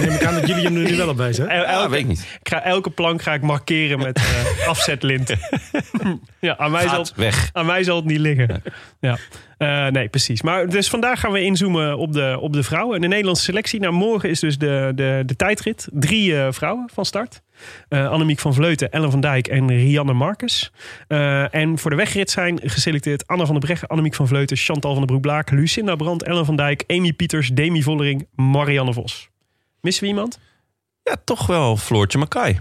neem ik aan dat jullie hem er nu wel op bij zijn. El- Ah, elke, weet ik niet. ik ga, elke plank ga ik markeren met eh, afzetlint. ja, aan mij, zal, weg. aan mij zal het niet liggen. Ja. Eh, nee, precies. Maar dus vandaag gaan we inzoomen op de, op de vrouwen. En de Nederlandse selectie. Nou, morgen is dus de, de, de tijdrit. Drie eh, vrouwen van start. Eh Annemiek van Vleuten, Ellen van Dijk en Rianne Marcus. Eh, en voor de wegrit zijn geselecteerd Anna van der Breggen, Annemiek van Vleuten, Chantal van der Broek-Blaak, Lucinda Brandt, Ellen van Dijk, Amy Pieters, Demi Vollering, Marianne Vos. Missen we iemand? Ja, toch wel Floortje Mackay.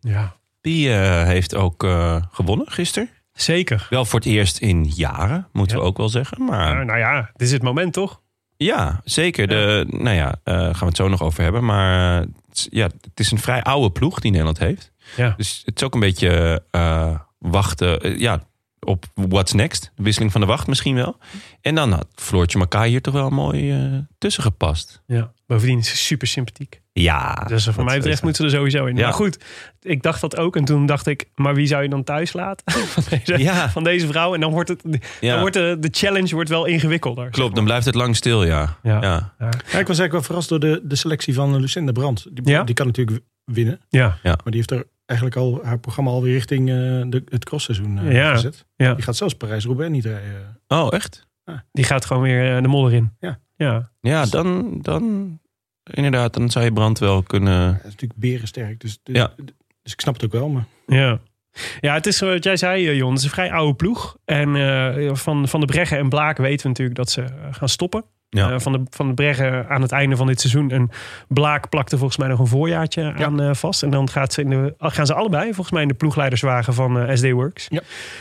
Ja. Die eh, heeft ook gewonnen gisteren. Zeker. Wel voor het eerst in jaren, moeten Ja. we ook wel zeggen. Maar Nou, nou ja, dit is het moment toch? Ja, zeker. De, nou ja, eh, gaan we het zo nog over hebben. Maar het is- ja, het is een vrij oude ploeg die Nederland heeft. Ja. Dus het is ook een beetje eh, wachten eh, ja, op what's next. De wisseling van de wacht misschien wel. En dan had Floortje Makai hier toch wel mooi eh, tussen gepast. ja. Bovendien is ze super sympathiek. Ja. Dus voor mij betreft is- moet ze er sowieso in. Ja. Maar goed, ik dacht dat ook. En toen dacht ik, maar wie zou je dan thuis laten? van, deze, Ja. van deze vrouw. En dan wordt, het, Ja. dan wordt de, de challenge wordt wel ingewikkelder. Klopt, dan blijft het lang stil, ja. Ja. ja. Ja, ik was eigenlijk wel verrast door de, de selectie van Lucinda Brandt. Die, Ja? die kan natuurlijk winnen. Ja, Maar die heeft er eigenlijk al haar programma alweer richting eh, de, het crossseizoen eh, Ja. gezet. ja. Die gaat zelfs Parijs-Roubaix niet rijden. Oh, echt? die gaat gewoon weer eh, de modder in. Ja. ja. Ja, dan, dan inderdaad, dan zou je brand wel kunnen... Hij is natuurlijk berensterk. Dus, dus, Ja. dus ik snap het ook wel. Maar Ja. Ja, het is wat jij zei, eh, Jon. Het is een vrij oude ploeg. En eh, van, van de Breggen en Blaak weten we natuurlijk dat ze eh, gaan stoppen. Ja. Eh, van, de, van de Breggen aan het einde van dit seizoen. En Blaak plakte volgens mij nog een voorjaartje aan eh, vast. En dan gaat ze in de, gaan ze allebei volgens mij in de ploegleiderswagen van eh, SD Works. Ja.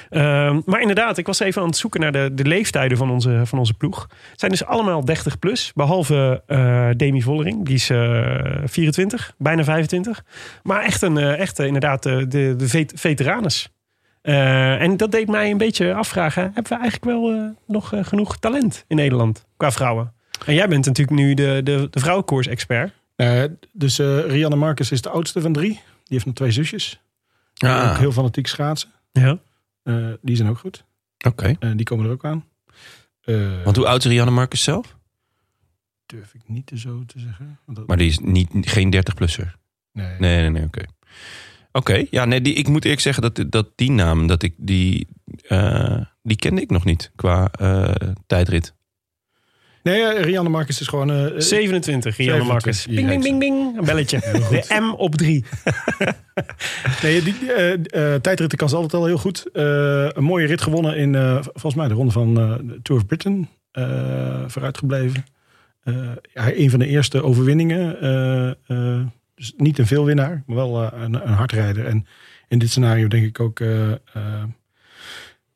Ehm, maar inderdaad, ik was even aan het zoeken naar de, de leeftijden van onze, van onze ploeg. Het zijn dus allemaal 30 plus. Behalve eh, Demi Vollering, die is eh 24, bijna 25. Maar echt, een, echt inderdaad de, de, de vet- veteranes. Eh, en dat deed mij een beetje afvragen. Hebben we eigenlijk wel eh, nog eh, genoeg talent in Nederland qua vrouwen? En jij bent natuurlijk nu de, de, de vrouwenkoers-expert. Eh, dus eh, Rianne Marcus is de oudste van drie. Die heeft nog twee zusjes. Die Ah, Ook heel fanatiek schaatsen. Ja. Eh, die zijn ook goed. Oké. Die komen er ook aan. Eh, Want hoe oud is Rianne Marcus zelf? durf ik niet zo te zeggen. Want dat- Maar die is niet, geen 30-plusser. nee. Nee, nee, nee, oké. Oké, ja, nee, die, ik moet eerlijk zeggen dat, dat die naam, dat ik die, eh, die kende ik nog niet qua eh, tijdrit. Nee, eh, Rianne Marcus is gewoon... eh, 27, Rianne 27, Marcus. ding, rijdt ding, ding. Een belletje. De M op 3. Nee, die, eh, eh, tijdritten kan ze altijd al heel goed. Eh, een mooie rit gewonnen in, eh, volgens mij, de ronde van eh, de Tour of Britain. eh vooruitgebleven. Eh, ja, een van de eerste overwinningen. Dus niet een veelwinnaar, maar wel eh, een, een hardrijder. En in dit scenario denk ik ook eh, eh,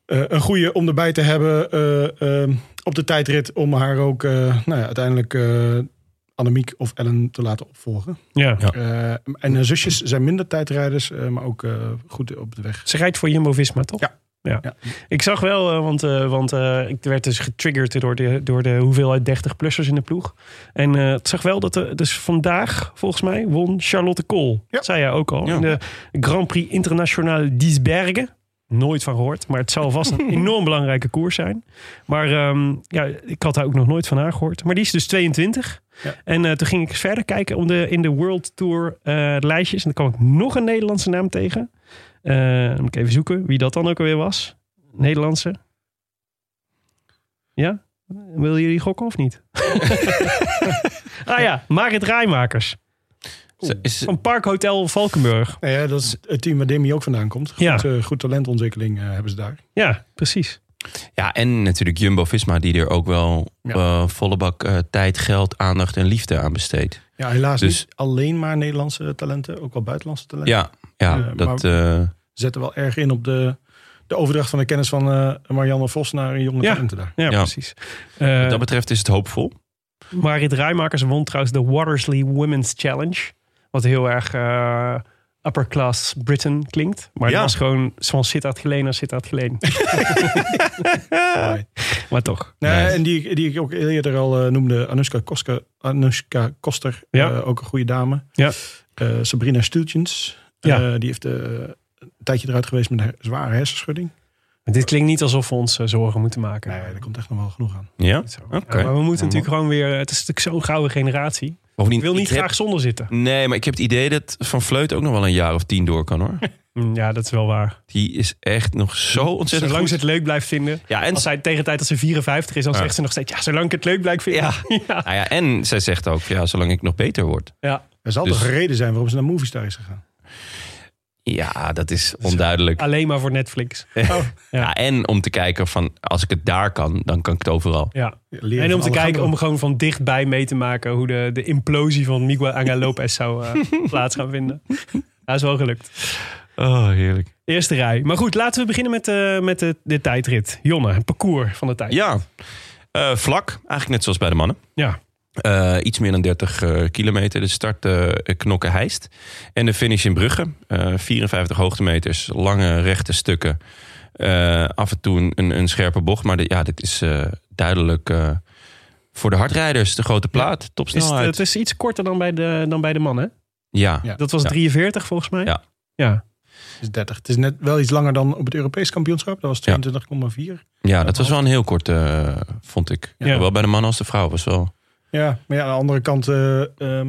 eh, een goede om erbij te hebben eh, eh, op de tijdrit. Om haar ook eh, nou ja, uiteindelijk eh Annemiek of Ellen te laten opvolgen. Ja. Ja. Eh, en haar zusjes zijn minder tijdrijders, eh, maar ook eh, goed op de weg. Ze rijdt voor Jumbo-Visma, toch? Ja. Ja. Ja. Ik zag wel, eh, want, eh, want eh, ik werd dus getriggerd door de, door de hoeveelheid 30-plussers in de ploeg. En ik zag wel dat er, dus vandaag, volgens mij, won Charlotte Kool. Ja. Dat zei jij ook al. Ja. In de Grand Prix International d'Isbergen. Nooit van gehoord, maar het zal vast een enorm belangrijke koers zijn. Maar ehm, ja, ik had daar ook nog nooit van haar gehoord. Maar die is dus 22. Ja. En toen ging ik verder kijken om de, in de World Tour lijstjes. En dan kwam ik nog een Nederlandse naam tegen. Eh, dan moet ik even zoeken wie dat dan ook alweer was. Nederlandse. Ja? Willen jullie gokken of niet? ah ja, Marit Rijmakers. Is, Van Parkhotel Valkenburg. Nou ja, dat is het team waar Demi ook vandaan komt. Goed, Ja. eh, goed talentontwikkeling eh, hebben ze daar. Ja, precies. ja, en natuurlijk Jumbo-Visma die er ook wel Ja. eh, volle bak eh, tijd, geld, aandacht en liefde aan besteedt. Ja, helaas Dus- niet alleen maar Nederlandse talenten, ook wel buitenlandse talenten. Ja, ja Ja, dat... eh, Zetten wel erg in op de, de overdracht van de kennis van eh, Marianne Vos naar jonge Ja. talenten daar. Ja, Ja. precies. Eh, wat dat betreft is het hoopvol. Marit Rijmakers won trouwens de Watersley Women's Challenge. Wat heel erg eh, upper class Britain klinkt. Maar Ja. het was gewoon van Sittard geleen naar Sittard geleen. Maar toch. Nee, Nee. En die, die ik ook eerder al eh, noemde, Anushka, Koska, Anushka Koster, Ja. eh, ook een goede dame. Ja. Eh, Sabrina Stultjens, Ja. eh, die heeft eh, een tijdje eruit geweest met een her- zware hersenschudding. Dit klinkt niet alsof we ons eh, zorgen moeten maken. Nee, daar komt echt nog wel genoeg aan. Ja? Oké. Maar we moeten natuurlijk gewoon weer... Het is natuurlijk zo'n gouden generatie. Bovendien, Ik wil niet graag zonder zitten. Nee, maar ik heb het idee dat Van Vleut ook nog wel een jaar of tien door kan hoor. Mm, Ja, dat is wel waar. Die is echt nog zo ontzettend Zolang ze het leuk blijft vinden. Ja, en, Als zij tegen de tijd dat ze 54 is, dan Ja. zegt ze nog steeds... Ja, zolang ik het leuk blijf vinden. Ja. ja. nou ja, en zij zegt ook, ja, zolang ik nog beter word. ja. Er zal Dus- toch een reden zijn waarom ze naar Movistar is gegaan. Ja, dat is onduidelijk. Alleen maar voor Netflix. Ja, en om te kijken van, als ik het daar kan, dan kan ik het overal. Ja. Leren En om te kijken, om gewoon van dichtbij mee te maken... hoe de, de implosie van Miguel Angel Lopez zou eh, plaats gaan vinden. Dat is wel gelukt. Oh, heerlijk. Eerste rij. Maar goed, laten we beginnen met, eh, met de, de tijdrit. Jonne, het parcours van de tijd. Ja, Eh, vlak. Eigenlijk net zoals bij de mannen. Ja. Eh, iets meer dan 30 eh, kilometer. De start eh knokken heist. En de finish in Brugge. Eh 54 hoogtemeters. Lange rechte stukken. Eh, af en toe een, een scherpe bocht. Maar de- ja, dit is eh, duidelijk eh, voor de hardrijders. De grote plaat. Is het, Topsnelheid. het is iets korter dan bij de, dan bij de mannen. ja. Ja. Dat was Ja. 43 volgens mij. Ja. Ja. Het is 30. Het is net wel iets langer dan op het Europees kampioenschap. Dat was 22,4. ja, dat was wel een heel kort, eh, vond ik. Ja. Zowel bij de mannen als de vrouw was wel. Ja, maar ja, aan de andere kant... eh, ehm,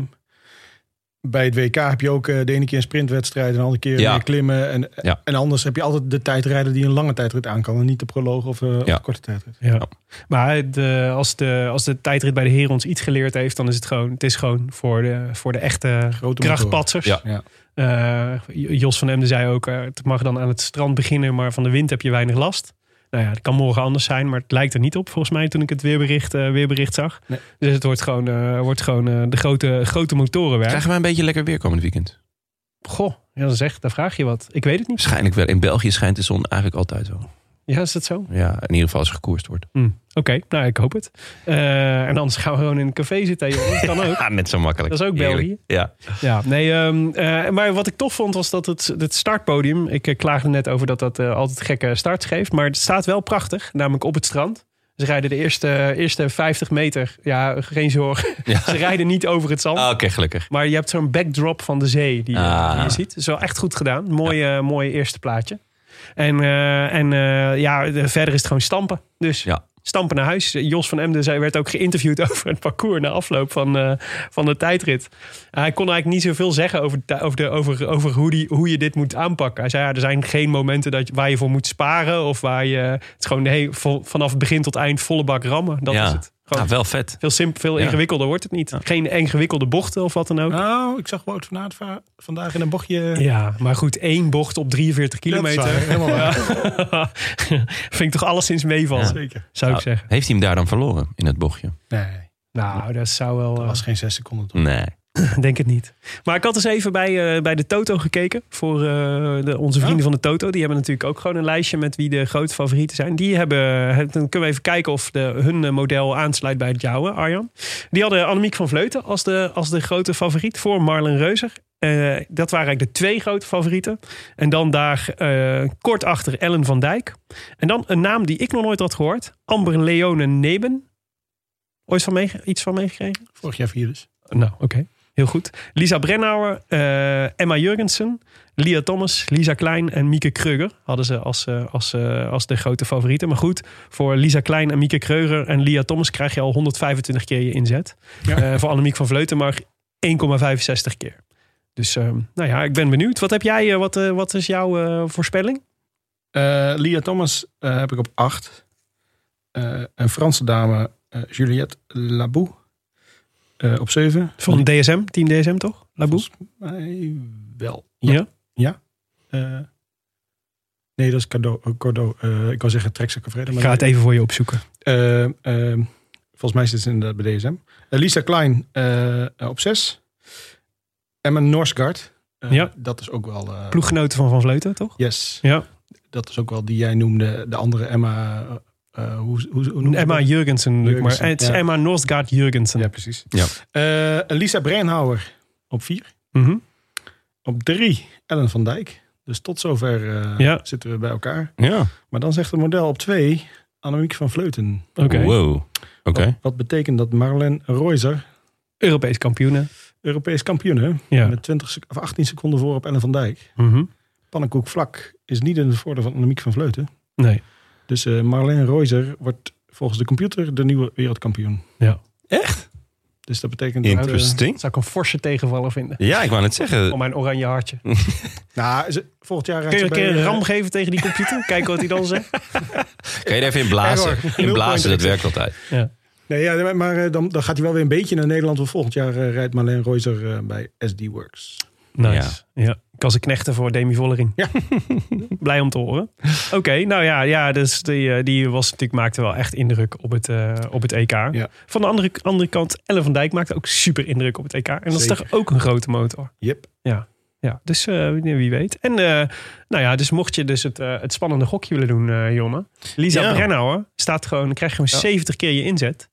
bij het WK heb je ook eh, de ene keer een sprintwedstrijd... en de andere keer Ja. weer klimmen. En, Ja. en anders heb je altijd de tijdrijder die een lange tijdrit aan kan... en niet de proloog of, de korte tijdrit. Ja. Maar de, als, de, als de tijdrit bij de heren ons iets geleerd heeft, dan is het gewoon, het is gewoon voor de, voor de echte Grote krachtpatsers. Ja. Ja. Eh, Jos van Emden zei ook, eh, het mag dan aan het strand beginnen, maar van de wind heb je weinig last. Nou ja, dat kan morgen anders zijn, maar het lijkt er niet op volgens mij toen ik het weerbericht, eh, weerbericht zag. Nee. Dus het wordt gewoon, eh, wordt gewoon eh, de grote, grote motorenwerk. Krijgen wij een beetje lekker weer komend weekend? Goh, ja, dan zeg, dan vraag je wat. Ik weet het niet. Waarschijnlijk wel. In België schijnt de zon eigenlijk altijd wel. Ja, is dat zo? Ja, in ieder geval als er gekoerst wordt. Hm, Oké, nou ik hoop het. Eh, en anders gaan we gewoon in een café zitten. joh. Dat kan ook. Ja, net zo makkelijk. Dat is ook. België. Ja. Ja, nee, ehm, eh, maar wat ik tof vond was dat het, het startpodium. Ik eh, klaagde net over dat dat altijd gekke starts geeft. Maar het staat wel prachtig, namelijk op het strand. Ze rijden de eerste, eerste 50 meter. Ja, geen zorgen. Ja. Ze rijden niet over het zand. Ah, Oké, gelukkig. Maar je hebt zo'n backdrop van de zee die, je- Ah. die je ziet. Dat is wel echt goed gedaan. Mooi, eh, mooi eerste plaatje. En, eh, en eh, ja, de- verder is het gewoon stampen. Dus Ja. stampen naar huis. Jos van Emden zij werd ook geïnterviewd over het parcours na afloop van, eh, van de tijdrit. Hij kon eigenlijk niet zoveel zeggen over, over, de, over, over hoe, die, hoe je dit moet aanpakken. Hij zei, ja, er zijn geen momenten dat, waar je voor moet sparen. Of waar je, het gewoon vanaf begin tot eind volle bak rammen. Dat ja. is het. Gewoon Ah, wel vet. veel, simpel, veel Ja. ingewikkelder wordt het niet. Geen ingewikkelde bochten of wat dan ook. Nou, ik zag Wout van Aert vandaag in een bochtje... Ja, maar goed, één bocht op 43 Ja, dat is kilometer. waar, helemaal waar. Vind ik toch alleszins meevallen, Zeker. zou ik Nou, zeggen. Heeft hij hem daar dan verloren in het bochtje? Nee, Nou, dat zou wel... dat eh, was geen zes seconden. toch? Nee. denk het niet. Maar ik had eens even bij, eh, bij de Toto gekeken. Voor eh, de, onze vrienden van de Toto. Die hebben natuurlijk ook gewoon een lijstje met wie de grote favorieten zijn. Die hebben, dan kunnen we even kijken of de, hun eh, model aansluit bij het jouwe, Arjan. Die hadden Annemiek van Vleuten als de, als de grote favoriet voor Marlen Reuser. Dat waren eigenlijk de twee grote favorieten. En dan daar kort achter Ellen van Dijk. En dan een naam die ik nog nooit had gehoord. Amber Leone Neben. Ooit van meege- iets van meegekregen? Vorig jaar virus. Nou, oké. Heel goed. Lisa Brennauer, eh, Emma Jurgensen, Lia Thomas, Lisa Klein en Mieke Kreuger hadden ze als, eh, als, eh, als de grote favorieten. Maar goed, voor Lisa Klein en Mieke Kreuger en Lia Thomas krijg je al 125 keer je inzet. Eh, voor Annemiek van Vleuten maar 1,65 keer. Dus eh, nou ja, ik ben benieuwd. Wat heb jij, wat, wat is jouw voorspelling? Lia Thomas heb ik op 8. een Franse dame, Juliette Labou, eh, op 7. Van DSM, team DSM toch? Laboe? wel. Ja. Eh, nee, dat is Cordo. eh, Cordo. Eh, ik wou zeggen Trek Vrede. Ik ga het even voor je opzoeken. Volgens mij zit ze inderdaad bij DSM. Lisa Klein op 6. Emma Norsgaard. Ja. Dat is ook wel... Ploeggenoten van Van Vleuten, toch? Yes. Ja. Dat is ook wel die jij noemde. De andere Emma... eh, eh, hoe, hoe, hoe noem je Emma? Jurgensen. Maar het is ja. Emma Norsgaard Jurgensen. Ja, precies. Ja. Eh, Lisa Breinhauer op 4. Mhm. Op 3 Ellen van Dijk. Dus tot zover eh, Ja. zitten we bij elkaar. Ja. Maar dan zegt het model op 2 Annemiek van Vleuten. Oké. Wow. Oké. Wat, wat betekent dat Marlen Reuser Europees kampioenen. Europees kampioen hè? Ja. Met 20 sec- of 18 seconden voor op Ellen van Dijk. Mhm. Pannenkoek vlak is niet in het voordeel van Annemiek van Vleuten. Nee. Dus eh Marlen Reuser wordt volgens de computer de nieuwe wereldkampioen. Ja. Echt? Dus dat betekent dat... eh. Zou ik een forse tegenvaller vinden. Ja, ik wou net zeggen. Om mijn oranje hartje. nou, ze- volgend jaar rijdt Kun je ze een keer bij, een eh, ram geven tegen die computer? Kijken wat hij dan zegt. Kan je er even in blazen? Error. In blazen, dat werkt altijd. Nee, ja, maar eh, dan, dan gaat hij wel weer een beetje naar Nederland. Want volgend jaar eh, rijdt Marleen Reuser eh, bij SD Works. Nice. Ja. Ik was een knechten voor Demi Vollering. Ja. Blij om te horen. Oké, nou ja, ja dus die, eh, die was natuurlijk, maakte wel echt indruk op het, eh, op het EK. Ja. Van de andere, andere kant, Ellen van Dijk maakte ook super indruk op het EK. En dat is toch ook een grote motor. Yep. Ja, dus eh, wie weet. En nou ja, dus mocht je dus het, het spannende gokje willen doen, Jonne. Lisa Ja. Brennauer staat gewoon, dan krijg je gewoon Ja. 70 keer je inzet.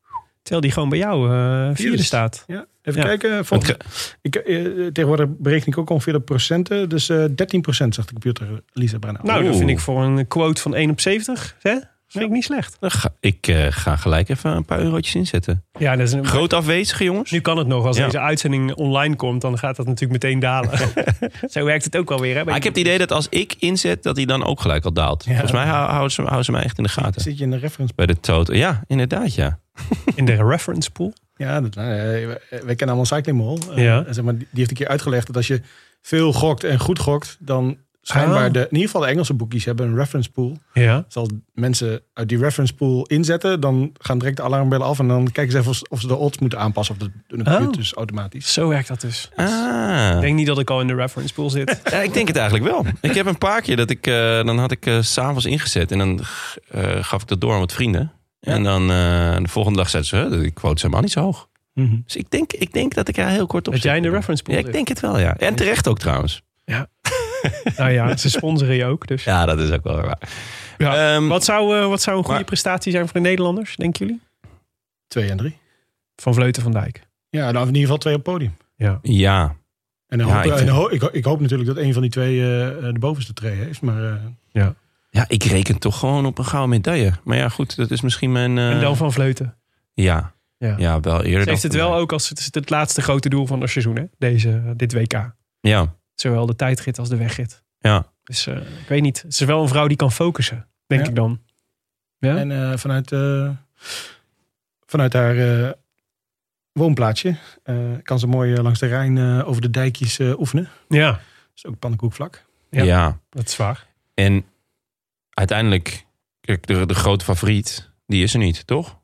Terwijl die gewoon bij jou eh vierde staat. Ja, even Ja. kijken. Volgens, ik, eh, tegenwoordig bereken ik ook ongeveer de procenten. Dus eh 13% zegt de computer Lisa Brennan. Nou, dat vind ik voor een quote van 1 op 70, hè? Vind ik niet slecht. Dan ga- ik eh, ga gelijk even een paar eurotjes inzetten. Ja, dat is een, Groot afwezige, jongens. nu kan het nog. Als Ja. deze uitzending online komt, dan gaat dat natuurlijk meteen dalen. Zo werkt het ook alweer, hè? Maar ik heb het idee dat als ik inzet, dat hij dan ook gelijk al daalt. Volgens mij hou- houden ze, houden ze mij echt in de gaten. Zit je in de reference? Bij de total. Ja, inderdaad, ja. In de reference pool. Ja, dat, nou, eh, wij kennen allemaal Cycling Mall. Eh, Ja. zeg maar, die heeft een keer uitgelegd dat als je veel gokt en goed gokt, dan schijnbaar Ah. de, in ieder geval de Engelse boekjes hebben een reference pool. Ja. Dus als mensen uit die reference pool inzetten, dan gaan direct de alarmbellen af en dan kijken ze even of, of ze de odds moeten aanpassen of dat doen de Oh. computer dus automatisch. Zo werkt dat dus. Ah. Ik denk niet dat ik al in de reference pool zit. Ja, ik denk het eigenlijk wel. Ik heb een paar keer dat ik, eh, dan had ik eh, s s'avonds ingezet en dan eh, gaf ik dat door aan wat vrienden. En dan eh, de volgende dag zeiden ze, "Huh, die quote is helemaal niet zo hoog. Mhm. Dus ik denk, ik denk dat ik er heel kort op Dat jij in de reference pool Ja, ik denk het wel, ja. En terecht ook trouwens. Nou ja, ze sponsoren je ook. Dus. Ja, dat is ook wel waar. Ja. Ehm, Wat, zou, eh, wat zou een goede maar- prestatie zijn voor de Nederlanders, denken jullie? Twee en drie. Van Vleuten van Dijk. Ja, nou in ieder geval twee op het podium. Ja. Ja, En dan Ja, hoop, ik en vind- dan ho- ik, ho- ik hoop natuurlijk dat een van die twee eh, eh, de bovenste tree heeft. Maar eh, ja, ik reken toch gewoon op een gouden medaille. Maar ja, goed, dat is misschien mijn... eh, En dan van Vleuten. Ja, Ja. ja, wel eerder Ze dan heeft het wel ook als het, is het laatste grote doel van het seizoen, hè? Deze, dit WK. Ja, Zowel de tijdrit als de wegrit. ja. Dus eh, ik weet niet. Ze is wel een vrouw die kan focussen, denk Ja. ik dan. Ja? En eh, vanuit, eh, vanuit haar eh, woonplaatsje eh, kan ze mooi langs de Rijn eh, over de dijkjes eh, oefenen. ja, Dat is ook pannenkoekvlak. Ja. ja. dat is waar. En uiteindelijk, kijk, de, de grote favoriet, die is er niet, toch?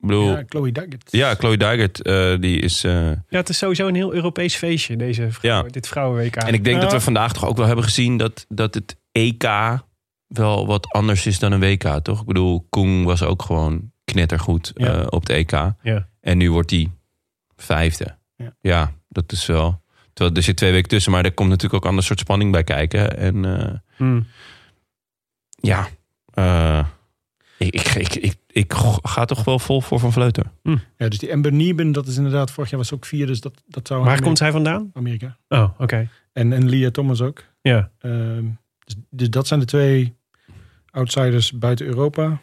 Ik bedoel, Ja, ja, Chloe Daggett. Chloe Dijkert, eh, die is... eh, Ja, het is sowieso een heel Europees feestje, deze vrouw, Ja. dit vrouwen-WK. En ik denk Ja. dat we vandaag toch ook wel hebben gezien dat, dat het EK wel wat anders is dan een WK, toch? Ik bedoel, Koen was ook gewoon knettergoed Ja. eh, op het EK. Ja. En nu wordt hij vijfde. Ja. Ja. dat is wel... Terwijl er zit twee weken tussen, maar er komt natuurlijk ook een ander soort spanning bij kijken. En eh, Hmm. ja, eh, ik, ik, ik, ik, ga toch wel vol voor Van Vleuten. Ja, dus die Ember Nieben, dat is inderdaad, vorig jaar was ook vier, dus dat, dat zou... Waar Amerika- komt zij vandaan? Amerika. Oh, oké. En, en Lia Thomas ook. Ja. Ehm, dus, dus dat zijn de twee outsiders buiten Europa.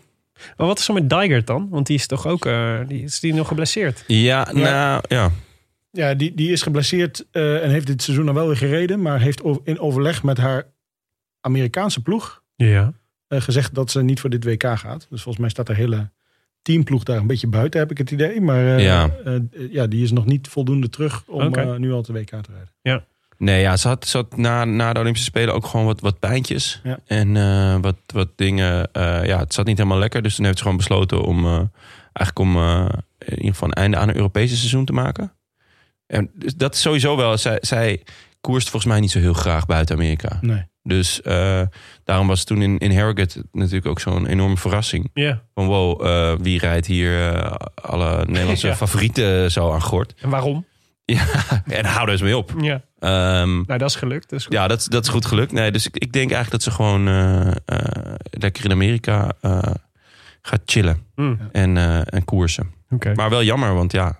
Maar wat is er met Dijgert dan? Want die is toch ook, eh, die, is die nog geblesseerd? Ja, nou ja. Ja, die, die is geblesseerd eh, en heeft dit seizoen dan wel weer gereden. Maar heeft in overleg met haar Amerikaanse ploeg Ja. Eh, gezegd dat ze niet voor dit WK gaat. Dus volgens mij staat de hele teamploeg daar een beetje buiten, heb ik het idee. Maar eh, Ja. eh, ja, die is nog niet voldoende terug om nu al te WK te rijden. Nee, ja, ze had, ze had na, na de Olympische Spelen ook gewoon wat, wat pijntjes. Ja. En eh, wat, wat dingen. eh, ja, het zat niet helemaal lekker. Dus toen heeft ze gewoon besloten om eh, eigenlijk om in ieder geval een einde aan een Europese seizoen te maken. En dus dat is sowieso wel. Zij, zij koerst volgens mij niet zo heel graag buiten Amerika. Nee. Dus eh, daarom was toen in, in Harrogate natuurlijk ook zo'n enorme verrassing. Ja. Van wow, eh, wie rijdt hier eh, alle Nederlandse Ja. favorieten zo aan gort? En waarom? Ja, en hou er eens mee op. Ja. Ehm, Nou, dat is gelukt. Dat is ja, dat, is- dat is goed gelukt. Nee, dus ik, ik denk eigenlijk dat ze gewoon lekker in Amerika gaat chillen Hmm, en, en koersen. Maar wel jammer, want ja,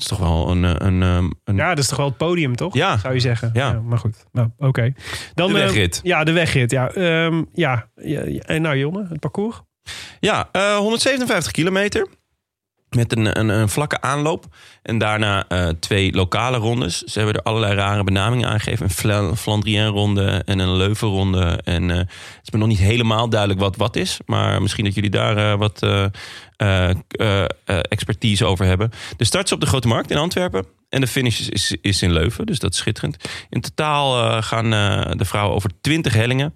is toch wel een... eh, een, ehm, een Ja, dat is toch wel het podium, toch? Ja. Zou je zeggen. Ja. maar goed. Nou, oké. Dan de eh, wegrit. ja, de wegrit. Ja. Ehm, ja. En nou, Jonne, het parcours? Ja, eh, 157 kilometer. Met een, een, een vlakke aanloop. En daarna eh, twee lokale rondes. Ze hebben er allerlei rare benamingen aangegeven. Een Fla- Flandrien-ronde en een Leuven-ronde. En eh, het is me nog niet helemaal duidelijk wat wat is. Maar misschien dat jullie daar eh, wat eh, eh, eh, eh, expertise over hebben. De start is op de Grote Markt in Antwerpen. En de finish is, is, in Leuven, dus dat is schitterend. In totaal eh, gaan eh, de vrouwen over 20 hellingen.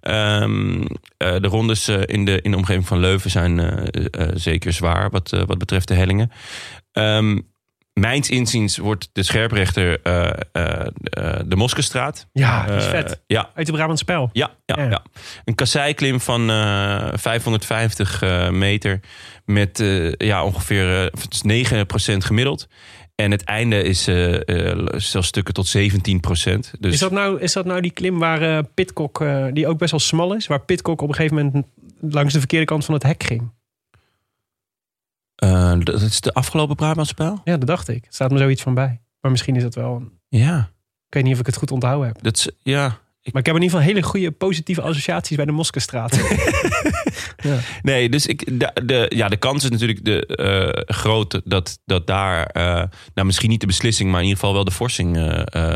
Ehm, eh, de rondes eh, in, de, in de omgeving van Leuven zijn eh, eh, zeker zwaar wat, eh, wat betreft de hellingen. Ehm, mijns inziens wordt de scherprechter eh, eh, eh, de Moskestraat. Ja, is vet. Ja, Uit de Brabant Spel. ja, ja, Ja. ja. Een kasseiklim van eh, 550 eh, meter met ja, ongeveer eh, het is 9% gemiddeld. En het einde is eh, zelfs stukken tot 17%. Dus Is, dat nou, is dat nou die klim waar Pitcock, die ook best wel smal is, waar Pitcock op een gegeven moment langs de verkeerde kant van het hek ging? Eh, dat is de afgelopen Brabantspel? Ja, dat dacht ik. Er staat me zoiets van bij. Maar misschien is dat wel. een- Ja, Ik weet niet of ik het goed onthouden heb. dat is, ja. Maar ik heb in ieder geval hele goede positieve associaties bij de Moskestraat. Nee, dus ik, de, de, ja, de kans is natuurlijk de, eh, groot dat, dat daar eh, nou, misschien niet de beslissing, maar in ieder geval wel de forsing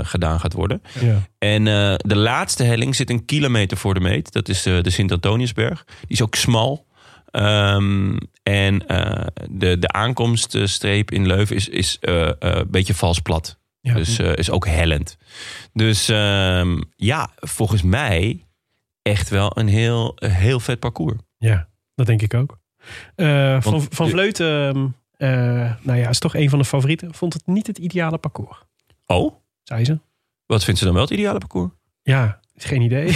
gedaan gaat worden. ja. En de laatste helling zit een kilometer voor de meet. Dat is de Sint-Antoniusberg. Die is ook smal. Ehm, en eh, de, de aankomststreep in Leuven is, is eh, eh, een beetje vals plat. Ja. Dus is ook hellend. Dus ehm, ja, volgens mij echt wel een heel, heel vet parcours. ja, dat denk ik ook. Van, van Vleuten, ehm, eh, nou ja, is toch een van de favorieten. Vond het niet het ideale parcours, Oh, zei ze. wat vindt ze dan wel het ideale parcours? Ja, geen idee.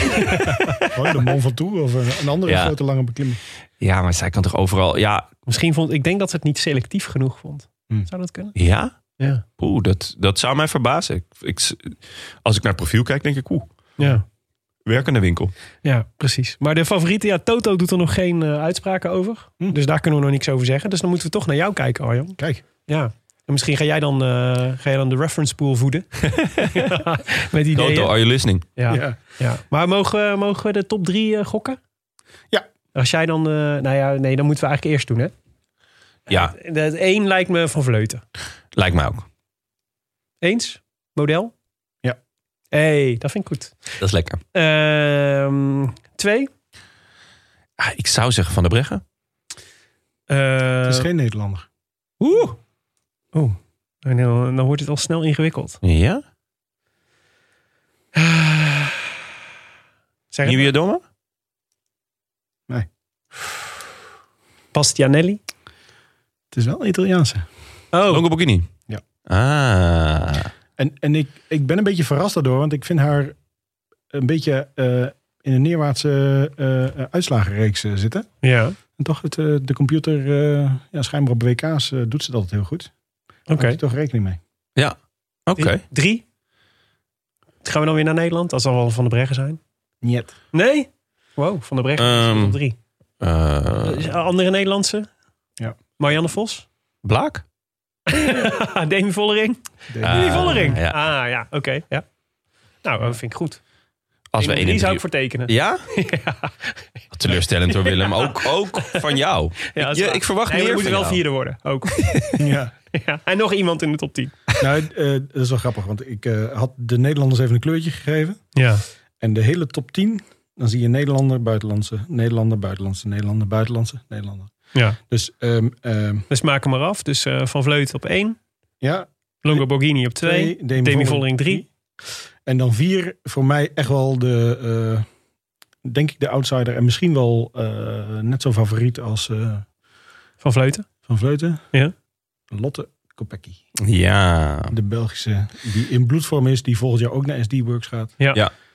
De Mont Ventoux of een, een andere Ja. grote lange beklimming. Ja, maar zij kan toch overal... Ja, Misschien vond ik denk dat ze het niet selectief genoeg vond. Hm. Zou dat kunnen? ja? Ja. Oeh, dat, dat zou mij verbazen. Ik, ik, als ik naar het profiel kijk, denk ik... Oeh, Ja. werkende winkel. Ja, precies. Maar de favorieten, ja, Toto doet er nog geen eh, uitspraken over. Hm. Dus daar kunnen we nog niks over zeggen. Dus dan moeten we toch naar jou kijken, Arjan. Kijk, Ja. En misschien ga jij dan, eh, ga jij dan de reference pool voeden. Met ideeën. Toto, are you listening? Ja. ja. Ja. Maar mogen, we- mogen we de top drie eh, gokken? Ja. Als jij dan, eh, nou ja, nee, dan moeten we eigenlijk eerst doen, hè? Ja, Het één lijkt me van Vleuten. lijkt mij ook. Eens? Model? Ja. hey, dat vind ik goed. Dat is lekker. Ehm, twee? Ah, ik zou zeggen Van der Breggen. Eh, het is geen Nederlander. Oeh. Oeh. En dan, dan wordt het al snel ingewikkeld. Ja? Zeg het Nieuwe Doma? Bastianelli. Het is wel een Italiaanse. Oh, Longo? Ja. Ah. En, en ik, ik ben een beetje verrast daardoor, want ik vind haar een beetje eh, in een neerwaartse eh, eh, uitslagenreeks zitten. ja. En toch, het, eh, de computer, eh, ja, schijnbaar op WK's doet ze dat altijd heel goed. Oké. Daar heb je toch rekening mee. Oké. Drie. Drie? Gaan we dan weer naar Nederland? Dat zal wel Van de Breggen zijn. Niet. Nee? Wow, Van de Breggen op drie. Eh, Andere Nederlandse? Ja. Marianne Vos? Blaak? Demi Vollering? Ah, Demi Vollering? ja. Ah ja, oké. ja. Nou, dat vind ik goed. Als we drie zou ik voor tekenen. Ja? Teleurstellend door Willem. Ook, ook van jou. Ja, is Je- ik verwacht Nee, meer we moeten van wel jou. vierde worden. Ook. Ja. ja. En nog iemand in de top 10. nou, eh, dat is wel grappig, want ik eh, had de Nederlanders even een kleurtje gegeven. Ja. En de hele top 10, dan zie je Nederlander, buitenlandse, Nederlander, buitenlandse, Nederlander, buitenlandse, Nederlander. ja. Dus maak hem maar af. Dus eh, Van Vleut op 1. ja, Longo Borghini op 2. twee, Demi Vollering 3. En dan vier, voor mij echt wel de, denk ik de outsider. En misschien wel net zo favoriet als Van Vleuten. Van Vleuten. Ja. Lotte Kopecky. Ja. De Belgische, die in bloedvorm is, die volgend jaar ook naar SD-Works gaat.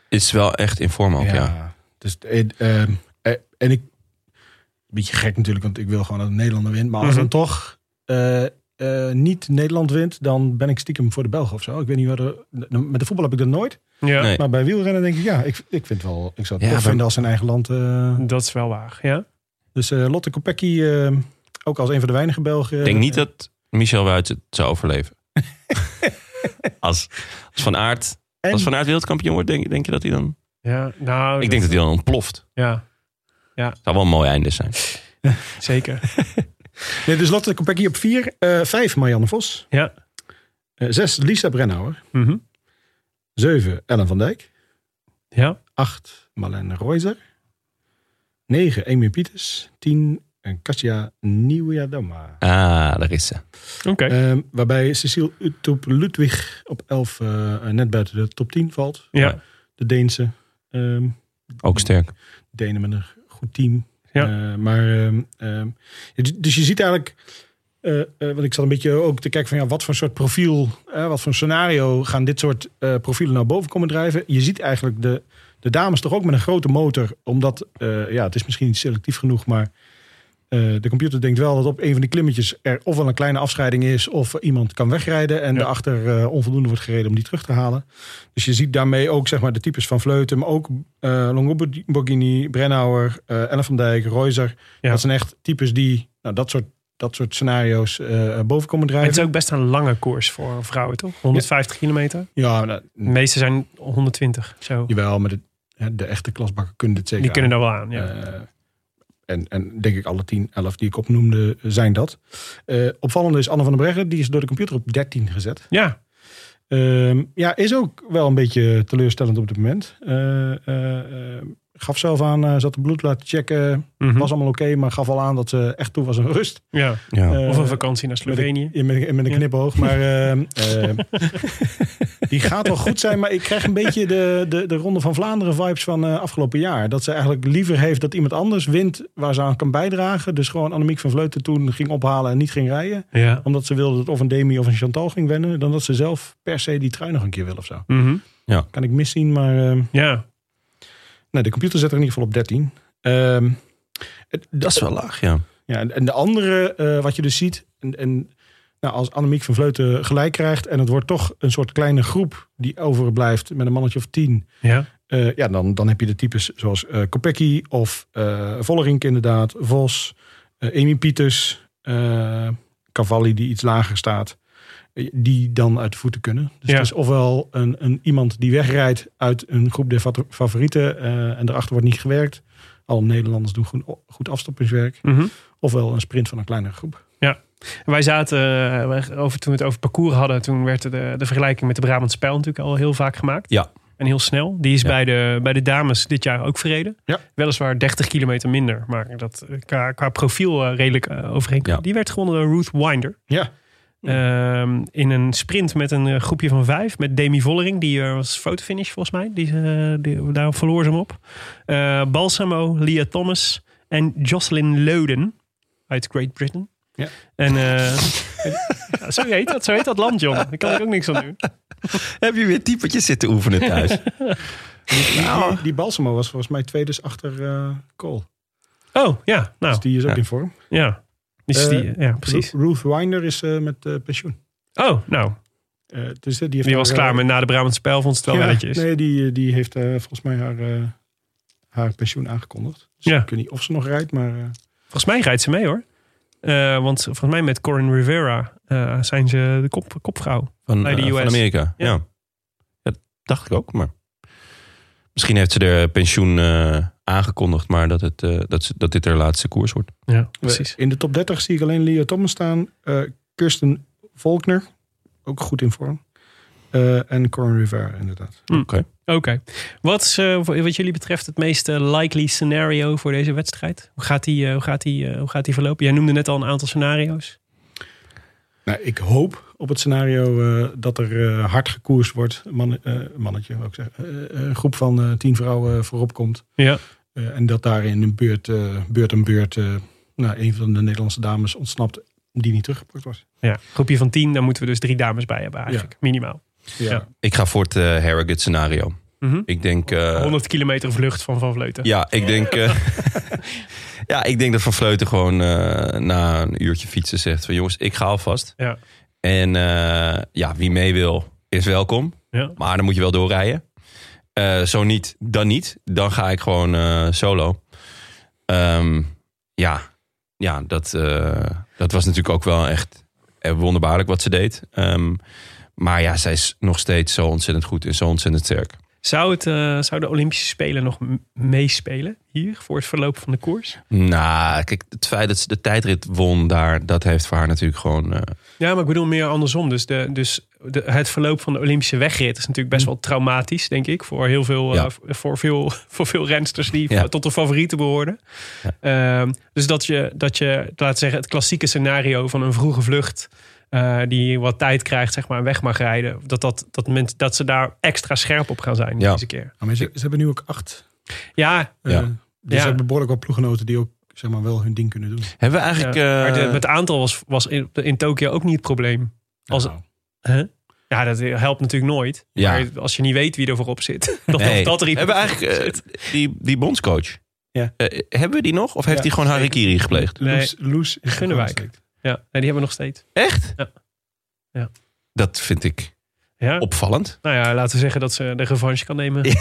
Is wel echt in vorm ook, ja. Dus, eh, ehm, eh, en ik, een beetje gek natuurlijk, want ik wil gewoon dat Nederlander wint. Maar als Mhm. dan toch eh, eh, niet Nederland wint, dan ben ik stiekem voor de Belgen of zo. Ik weet niet waar de, met de voetbal heb ik dat nooit. Ja. Nee. Maar bij wielrennen denk ik, ja, ik, ik vind wel, ik zou het Ja, vinden als zijn eigen land. eh, Dat is wel waar. Ja. dus eh, Lotte Kopecky, eh, ook als een van de weinige Belgen. Ik denk niet dat Michel Wuits het zou overleven. als, als Van Aert En- als Van Aert wereldkampioen wordt, denk, denk je dat hij dan... Ja, nou, Ik denk dat hij dan ontploft. Ja, zou wel een mooi einde zijn. zeker. Nee, dus Lotte Kopecky op vier. eh vijf, Marianne Vos. Ja. Eh, zes, Lisa Brennauer. Mhm. Zeven, Ellen van Dijk. Ja. 8 Marlene Reuser. 9 Amy Pieters. 10 en Katja. Ah, daar is ze. Oké. Ehm, waarbij Cecile Utop Ludwig op 11 eh, net buiten de top 10 valt. ja. De Deense. ehm Ook sterk. Denen met een goed team. Ja. Eh, maar, ehm, ehm, dus je ziet eigenlijk eh, eh, want ik zat een beetje ook te kijken van ja, wat voor soort profiel, eh, wat voor scenario gaan dit soort eh, profielen nou boven komen drijven. Je ziet eigenlijk de, de dames toch ook met een grote motor, omdat eh, ja, het is misschien niet selectief genoeg, maar eh, de computer denkt wel dat op een van die klimmetjes er ofwel een kleine afscheiding is of iemand kan wegrijden en Ja. daarachter eh, onvoldoende wordt gereden om die terug te halen. Dus je ziet daarmee ook zeg maar de types van Vleuten, maar ook eh Longoborghini, Brennauer, Ellen van Dijk, Reuser. Ja. Dat zijn echt types die nou, dat soort dat soort scenario's boven komen drijven. het is ook best een lange koers voor vrouwen, toch? 150 kilometer. Ja, nou, De meeste zijn 120. Zo. jawel, maar de, echte klasbakken kunnen dit zeker Die kunnen daar wel aan. Ja. En, en denk ik alle 10, 11 die ik opnoemde zijn dat. Eh opvallende is Anne van der Breggen. Die is door de computer op 13 gezet. ja. Ehm, ja, is ook wel een beetje teleurstellend op dit moment. Eh, gaf zelf aan, eh, zat de bloed laten checken. Mhm. Was allemaal oké, maar gaf al aan dat ze echt toe was aan rust. ja. Ja. Eh, Of een vakantie naar Slovenië. Met, met, met een Ja. knipoog. Maar ehm, die gaat wel goed zijn. Maar ik krijg een beetje de, de, de Ronde van Vlaanderen vibes van eh, afgelopen jaar. Dat ze eigenlijk liever heeft dat iemand anders wint waar ze aan kan bijdragen. Dus gewoon Annemiek van Vleuten toen ging ophalen en niet ging rijden. Ja. Omdat ze wilde dat of een Demi of een Chantal ging wennen. Dan dat ze zelf per se die trui nog een keer wil of zo. Mhm. Kan ik miszien, maar ja. Nee, de computer zet er in ieder geval op 13. Ehm, het- Dat is wel laag, ja. Ja, en, en de andere, eh, wat je dus ziet, en, en nou, als Annemiek van Vleuten gelijk krijgt en het wordt toch een soort kleine groep die overblijft met een mannetje of tien, Ja. eh, ja, dan, dan heb je de types zoals Kopecky of eh Vollerink inderdaad, Vos, eh Amy Pieters, Cavalli die iets lager staat, die dan uit de voeten kunnen. Dus Ja. het is ofwel een, een, iemand die wegrijdt uit een groep der fa- favorieten eh, en daarachter wordt niet gewerkt. Alle Nederlanders doen goed, goed afstoppingswerk. Mhm. Ofwel een sprint van een kleinere groep. Wij zaten, eh, over, toen we het over parcours hadden, toen werd de, de vergelijking met de Brabant Spijl natuurlijk al heel vaak gemaakt. Ja. En heel snel. Die is Ja. bij, de, bij de dames dit jaar ook verreden. Ja. Weliswaar 30 kilometer minder, maar dat eh, qua, qua profiel eh, redelijk eh, overeenkomt. Ja. Die werd gewonnen door Ruth Winder. Ja, Ehm, in een sprint met een eh, groepje van vijf. Met Demi Vollering. Die eh, was fotofinish volgens mij. Die, eh, die, daar verloor ze hem op. Eh, Balsamo, Leah Thomas en Jocelyn Loden uit Great Britain. Ja. En eh, ja, zo, heet dat, zo heet dat land, John. Daar kan ik ook niks aan doen. Heb je weer typetjes zitten oefenen thuis? die, Nou. die, die Balsamo was volgens mij twee dus achter eh Cole. Oh, ja. Nou, Dus die is ook Ja. in vorm. ja. Eh, die, ja, precies. Ru- Ruth Winder is eh, met eh, pensioen. Oh, nou. Eh, dus, die, heeft Die was haar, klaar met na de Brabant Spijl. Vond ze het wel ja, welletjes. Nee, die, die heeft eh, volgens mij haar, eh, haar pensioen aangekondigd. Dus Ja. ik weet niet of ze nog rijdt, maar... eh, Volgens mij rijdt ze mee hoor. Eh, want volgens mij met Corin Rivera eh, zijn ze de kop, kopvrouw. Van, Bij de van. Amerika, Ja. ja. ja. dacht ik ook, maar... Misschien heeft ze er pensioen eh, aangekondigd, maar dat, het, eh, dat, ze, dat dit haar laatste koers wordt. Ja, precies. In de top 30 zie ik alleen Leah Thomas staan. eh, Kirsten Volkner, ook goed in vorm. Eh, en Corin Rivera, inderdaad. Hm. Oké. Oké. Wat is wat jullie betreft het meest likely scenario voor deze wedstrijd? Hoe gaat die, hoe gaat die, hoe gaat die verlopen? Jij noemde net al een aantal scenario's. Nou, ik hoop op het scenario eh, dat er eh, hard gekoerst wordt. Een Man, eh, mannetje, ik zeggen. Eh, een groep van eh, tien vrouwen voorop komt. Ja. Eh, en dat daar in een beurt, eh, beurt en beurt eh, nou, een van de Nederlandse dames ontsnapt die niet teruggepakt wordt. ja. Groepje van tien, dan moeten we dus drie dames bij hebben eigenlijk. Minimaal. Ja. Ik ga voor het eh Harrogate scenario. Mhm. Ik denk... eh, 100 kilometer vlucht van Van Vleuten. Ja, ik denk, eh, ja, ik denk dat Van Vleuten gewoon eh, na een uurtje fietsen zegt van jongens, ik ga alvast. Ja. En eh, ja, wie mee wil, is welkom. Ja. Maar dan moet je wel doorrijden. Eh, zo niet, dan niet. Dan ga ik gewoon solo. Ehm, ja, ja dat, dat was natuurlijk ook wel echt wonderbaarlijk wat ze deed. Ehm, maar ja, zij is nog steeds zo ontzettend goed en zo ontzettend sterk. Zou, het, eh, zou de Olympische Spelen nog meespelen hier voor het verloop van de koers? Nou, kijk, het feit dat ze de tijdrit won daar, dat heeft voor haar natuurlijk gewoon. eh, Ja, maar ik bedoel meer andersom. Dus, de, dus de, het verloop van de Olympische wegrit is natuurlijk best wel traumatisch, denk ik. Voor heel veel, Ja. eh, voor veel, voor veel rensters die Ja. tot de favorieten behoorden. Ehm, dus dat je, dat je, laten zeggen, het klassieke scenario van een vroege vlucht. Eh, die wat tijd krijgt, zeg maar, en weg mag rijden. Dat, dat, dat, men, dat ze daar extra scherp op gaan zijn Ja. deze keer. Maar ze, ze hebben nu ook acht. Ja, eh, Ja. dus Ja. ze hebben behoorlijk wat ploeggenoten die ook zeg maar, wel hun ding kunnen doen. Hebben we eigenlijk... Ja, maar de, eh, het aantal was, was in, in Tokio ook niet het probleem. Als, Nou, Huh? Ja, dat helpt natuurlijk nooit. Ja. Maar als je niet weet wie er voorop zit. Dat, nee. dat er iemand hebben we eigenlijk die, die bondscoach? Ja. Eh, hebben we die nog? Of heeft Ja, hij gewoon harikiri gepleegd? Nee. Loes, Loes is Gunnewijk. Ja, nee, die hebben we nog steeds. Echt? Ja. Ja. Dat vind ik Ja? opvallend. Nou ja, laten we zeggen dat ze de revanche kan nemen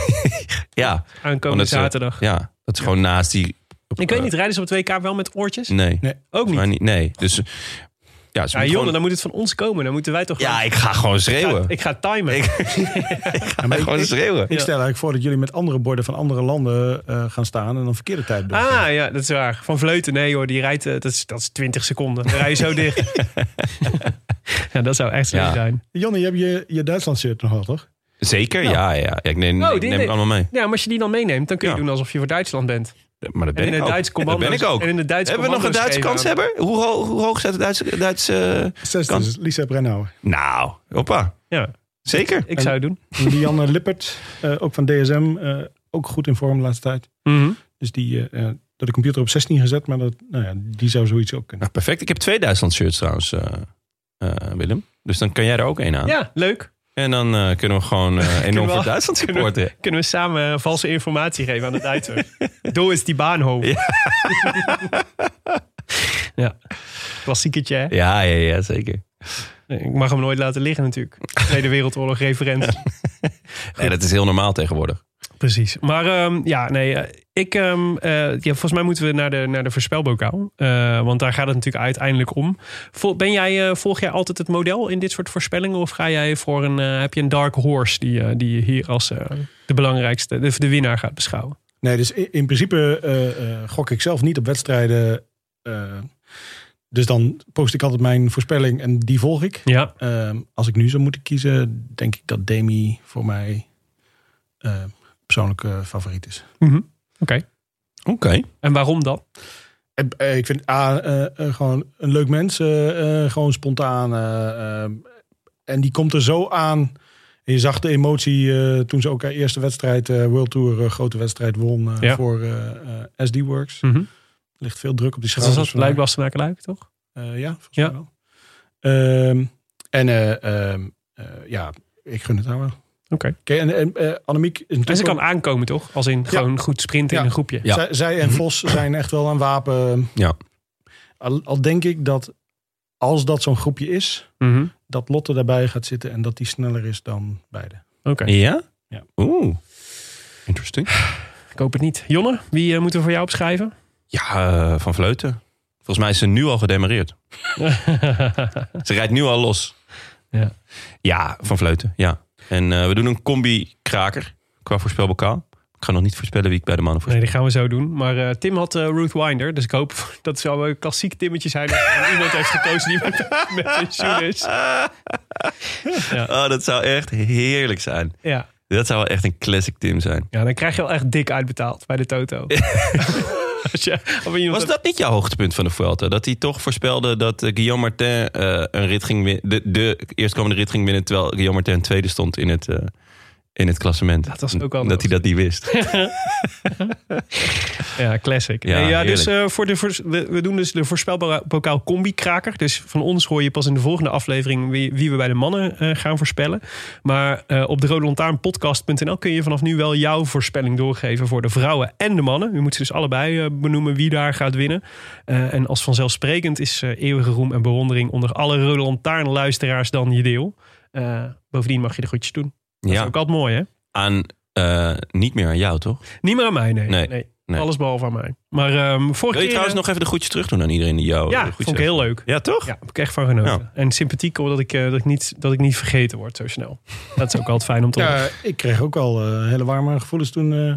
Ja, aankomende ze- zaterdag. ja dat is gewoon naast die... Ik weet niet, rijden ze op het WK wel met oortjes? Nee, Ook maar niet. niet. Nee, dus... Ja, Ja, Jonne, gewoon- dan moet het van ons komen. Dan moeten wij toch ja, gewoon- ik ga gewoon ik ga, schreeuwen. ik ga timen. Ik- Ja, maar ik, gewoon ik, schreeuwen. ik stel eigenlijk voor dat jullie met andere borden van andere landen eh, gaan staan en dan verkeerde tijd doen. Ah ja, dat is waar. Van Vleuten, nee hoor, die rijdt, eh, dat is, dat is 20 seconden. Dan rij je zo dicht. ja, dat zou echt zo Ja. zijn. Jonne, je hebt je, je Duitsland shirt nog wel, toch? Zeker, ja. ja, ja. Ik neem, Oh, ik neem neem- het allemaal mee. Ja, maar als je die dan meeneemt, dan kun je Ja. doen alsof je voor Duitsland bent. Maar dat ben En in ik dat commando's. ben ik ook. En in de Hebben we nog een Duitse kanshebber? Hoe, ho hoe hoog staat de Duitse... Duitse Zesde Kan. is Lisa Brennauer. Nou, hoppa. Ja, Zeker. ik zou het doen. En Lianne Lippert, eh, ook van DSM, eh, ook goed in vorm de laatste tijd. Mhm. Dus die, eh, eh, door de computer op 16 gezet, maar dat, nou ja, die zou zoiets ook kunnen. Nou, perfect. Ik heb twee Duitsland shirts trouwens, eh, eh, Willem. Dus dan kan jij er ook één aan. Ja, leuk. En dan eh, kunnen we gewoon eh, enorm we- voor Duitsland kunnen we-. Kunnen we samen eh, valse informatie geven aan de Duitsers. Doe is die baanhoofd. Ja. Ja. Klassieketje, hè? Ja, ja, ja, zeker. Ik mag hem nooit laten liggen natuurlijk. Tweede Wereldoorlog referentie. Nee, dat is heel normaal tegenwoordig. Precies. Maar ehm, ja, nee, ik, ehm, eh, ja, volgens mij moeten we naar de, naar de voorspelbokaal. Eh, want daar gaat het natuurlijk uiteindelijk om. Vol- ben jij, eh, volg jij altijd het model in dit soort voorspellingen? Of ga jij voor een, heb je een dark horse die, die je hier als de belangrijkste, de, de winnaar gaat beschouwen? Nee, dus in, in principe gok ik zelf niet op wedstrijden. dus dan post ik altijd mijn voorspelling en die volg ik. Ja. Ehm, als ik nu zou moeten kiezen, denk ik dat Demi voor mij persoonlijke favoriet is. Mhm. Oké. Oké. En waarom dan? En, eh, ik vind A, eh, eh, gewoon een leuk mens. eh, eh, gewoon spontaan. eh, eh, en die komt er zo aan. En je zag de emotie eh, toen ze ook haar eerste wedstrijd, eh, World Tour, eh, grote wedstrijd won eh, Ja. voor eh, eh, SD Works. Er ligt veel druk op die schouders. was dat. Luik Bastenaken Luik, toch? Eh, ja, volgens Ja. mij wel. Ehm, en eh, ehm, eh, ja, ik gun het haar wel. Oké. Oké, en, en eh, Annemiek is En ze kan aankomen, toch? Als in gewoon goed sprinten Ja. in een groepje. Ja. zij, zij en Vos zijn echt wel een wapen. Ja. Al, al denk ik dat als dat zo'n groepje is, Mhm. dat Lotte daarbij gaat zitten en dat die sneller is dan beide. Oké. Ja? Ja. Oeh. Interesting. Ik hoop het niet. Jonne, wie eh, moeten we voor jou opschrijven? Ja, eh, van Vleuten. Volgens mij is ze nu al gedemareerd. Ze rijdt nu al los. Ja. Ja, van Vleuten, ja. En eh, we doen een combi-kraker qua voorspelbokaal. Ik ga nog niet voorspellen wie ik bij de mannen Nee, voorspel. die gaan we zo doen. Maar eh, Tim had eh, Ruth Winder. Dus ik hoop dat zou een klassiek Timmetje zijn. En iemand heeft gekozen die met, met pensioen is. Oh, dat zou echt heerlijk zijn. Ja. Dat zou wel echt een classic Tim zijn. ja, dan krijg je wel echt dik uitbetaald bij de Toto. Was dat niet jouw hoogtepunt van de Vuelta? Dat hij toch voorspelde dat eh, Guillaume Martin eh, een rit ging de, de eerstkomende rit ging winnen... terwijl Guillaume Martin tweede stond in het, eh, in het klassement. Dat was ook wel Dat hij dat niet wist. Ja, classic. Ja, Nee, ja, dus, eh, voor de, we, we doen dus de voorspelbokaal combi-kraker. Dus van ons hoor je pas in de volgende aflevering wie, wie we bij de mannen eh, gaan voorspellen. Maar eh, op de Rode Lantaarn podcast.nl kun je vanaf nu wel jouw voorspelling doorgeven voor de vrouwen en de mannen. U moet ze dus allebei benoemen wie daar gaat winnen. En als vanzelfsprekend is eeuwige roem en bewondering onder alle Rode Lantaarn luisteraars dan je deel. Bovendien mag je de groetjes doen. Dat is Ja, ook altijd mooi, hè? aan, eh, niet meer aan jou, toch? Niet meer aan mij, nee. Nee, nee. nee. Alles behalve aan mij. Maar ehm vorige Wil je keer... trouwens nog even de groetjes terug doen aan iedereen die jou... Ja, de groetjes vond ik heel leuk. Ja, toch? Ja, heb ik echt van genoten. Ja. En sympathiek dat ik, eh, dat, ik niet, dat ik niet vergeten word zo snel. Dat is ook altijd fijn om te horen. Ja, ik kreeg ook al eh, hele warme gevoelens toen, eh,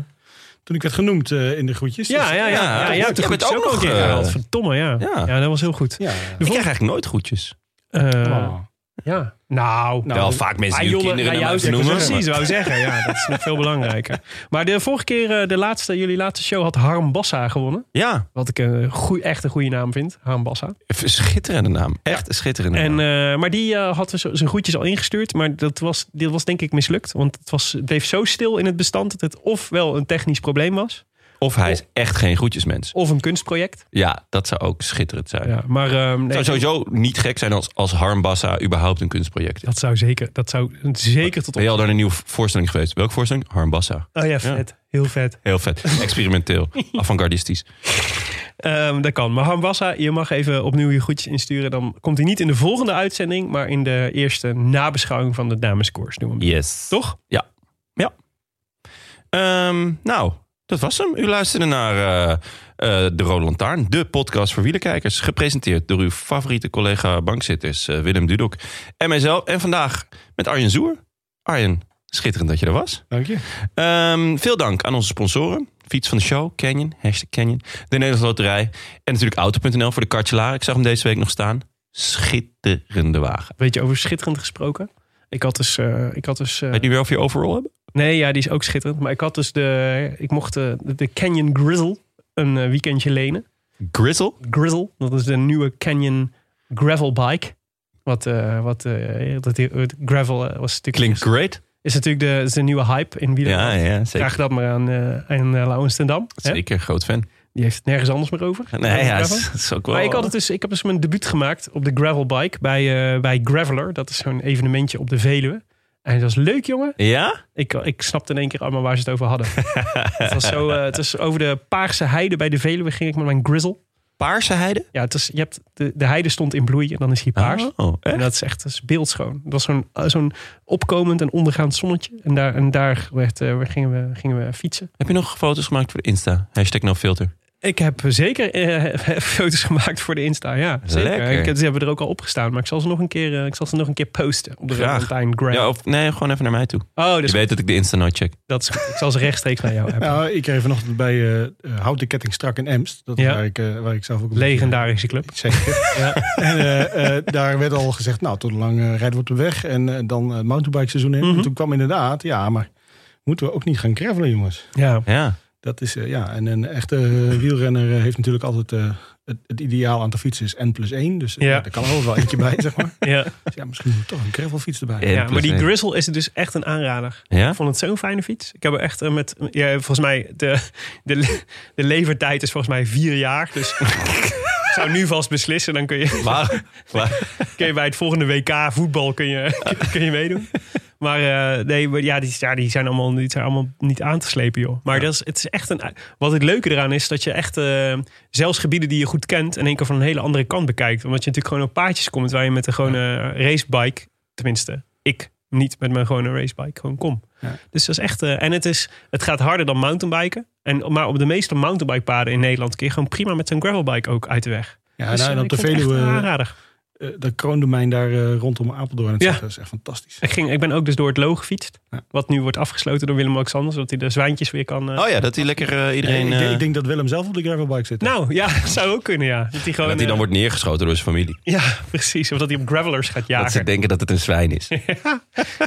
toen ik werd genoemd eh, in de groetjes. Ja, Dus, ja, ja. ja, Ja, bent groetjes ook ook nog keer eh, gehaald. Verdomme, ja. Ja. ja. dat was heel goed. ja. De Ik krijg eigenlijk nooit groetjes. eh, Oh. Ja, nou... Nou, Wel vaak mensen die hun kinderen naar jou noemen. precies, wou zeggen. Ja, dat is nog veel belangrijker. Maar de vorige keer, eh, de laatste, jullie laatste show, had Harm Bassa gewonnen. Ja, Wat ik een goeie, echt een goede naam vind, Harm Bassa. een schitterende naam. Echt een schitterende En, naam. eh, maar die eh, had dus zijn groetjes al ingestuurd. Maar dat was, dit was denk ik mislukt. Want het, was, het bleef zo stil in het bestand dat het ofwel een technisch probleem was. Of hij is echt geen groetjesmens. Of een kunstproject. Ja, dat zou ook schitterend zijn. Ja, maar ehm, nee, Het zou sowieso niet gek zijn als, als Harmbassa überhaupt een kunstproject is. dat zou zeker, dat zou zeker tot Ben je al naar een nieuwe voorstelling geweest? Welke voorstelling? Harmbassa. Oh ja, vet. Heel vet. Heel vet. Experimenteel. Avant-gardistisch. Ehm, dat kan. Maar Hambassa, je mag even opnieuw je groetjes insturen. Dan komt hij niet in de volgende uitzending, maar in de eerste nabeschouwing van de dameskoers. Yes. Toch? Ja. Ja. Ehm, nou, dat was hem. U luisterde naar eh, eh, De Rode Lantaarn, de podcast voor wielerkijkers. Gepresenteerd door uw favoriete collega bankzitters eh, Willem Dudok en mijzelf. En vandaag met Arjen Zoer. Arjen, schitterend dat je er was. Dank je. Ehm, veel dank aan onze sponsoren. Fiets van de show, Canyon, hashtag Canyon. De Nederlandse Loterij. En natuurlijk Auto.nl voor de kartjelaar. Ik zag hem deze week nog staan. Schitterende wagen. Weet je over schitterend gesproken? Ik had dus. ik had dus Weet je weer of je overall hebben? Nee, ja, die is ook schitterend. Maar ik had dus de. Ik mocht de, de Canyon Grizzle een eh, weekendje lenen. Grizzle? Grizzle, dat is de nieuwe Canyon gravel bike. Wat, eh, wat eh, dat gravel eh, was natuurlijk. Klinkt great. Is natuurlijk de, is de nieuwe hype in Ja, wielerland. ja, zeker. Vraag dat maar aan, eh aan uh, Laurens ten hè? Zeker, groot fan. Die heeft het nergens anders meer over. Nee, ja, het is ook wel... Maar ik, had het dus, ik heb dus mijn debuut gemaakt op de gravelbike bij, eh, bij Graveler. Dat is zo'n evenementje op de Veluwe. En dat was leuk, jongen. Ja? Ik, ik snapte in één keer allemaal waar ze het over hadden. het was zo, eh, het was over de Paarse Heide bij de Veluwe ging ik met mijn grizzle. Paarse heide? Ja, het is, je hebt de, de heide stond in bloei en dan is hij paars. Oh, En dat is echt dat is beeldschoon. Het was zo'n eh, zo'n opkomend en ondergaand zonnetje. En daar, en daar werd, eh, gingen, we, gingen we fietsen. Heb je nog foto's gemaakt voor Insta? Hashtag no filter. Ik heb zeker eh, foto's gemaakt voor de Insta. Ja, zeker. Lekker. Ik, ze hebben er ook al opgestaan. Maar ik zal ze nog een keer, eh, ik zal ze nog een keer posten op de Graag. Valentine Gram. Ja, of nee, gewoon even naar mij toe. oh, Je weet dat ik de Insta nooit check. dat is goed. Ik zal ze rechtstreeks naar jou hebben. Nou, ik kreeg vanochtend bij eh, eh, Houten Ketting Strak in Emst. Dat is Ja. waar, ik, eh, waar ik zelf ook... een Legendarische club. Zeker. Ja. En eh, eh, daar werd al gezegd, nou, tot lang eh, rijden we op de weg. En dan het mountainbike seizoen in. Mhm. En toen kwam inderdaad, ja, maar moeten we ook niet gaan gravelen, jongens. Ja. Ja. Dat is, eh, ja, en een echte eh, wielrenner eh, heeft natuurlijk altijd eh, het, het ideaal aantal fietsen is N plus 1. Dus Ja. ja. er kan er wel eentje bij, zeg maar. Ja. Dus ja, misschien moet toch een gravelfiets erbij. Ja. maar die. Grizzle is dus echt een aanrader. Ja? Ik vond het zo'n fijne fiets. Ik heb er echt met, ja, volgens mij, de, de, de levertijd is volgens mij vier jaar. Dus ik zou nu vast beslissen. Dan kun je, Waar? waar- kun je bij het volgende WK voetbal kun je, kun je meedoen. Maar eh, nee, maar ja, die, ja, die, zijn allemaal, die zijn allemaal niet aan te slepen, joh. Maar dat is, het is echt een. Wat het leuke eraan is, dat je echt eh, zelfs gebieden die je goed kent, in één keer van een hele andere kant bekijkt. Omdat je natuurlijk gewoon op paadjes komt waar je met een gewone racebike, tenminste, ik niet met mijn gewone racebike, gewoon kom. Ja. Dus dat is echt. eh, en het, is, het gaat harder dan mountainbiken. En, maar op de meeste mountainbikepaden in Nederland kun je gewoon prima met zo'n gravelbike ook uit de weg. Ja, Dus, nou, en op de Veluwe, dat kroondomein daar eh, rondom Apeldoorn, Ja. dat is echt fantastisch. Ik, ging, ik ben ook dus door het Loog gefietst. Ja. Wat nu wordt afgesloten door Willem-Alexander. Zodat hij de zwijntjes weer kan... eh, Oh ja, dat hij lekker eh, iedereen... ik, denk- eh, ik denk dat Willem zelf op de gravelbike zit. Nou ja, zou ook kunnen ja. Dat hij gewoon... dat hij dan eh, wordt neergeschoten door zijn familie. Ja, precies. Of dat hij op gravelers gaat Dat ze jagen. denken dat het een zwijn is.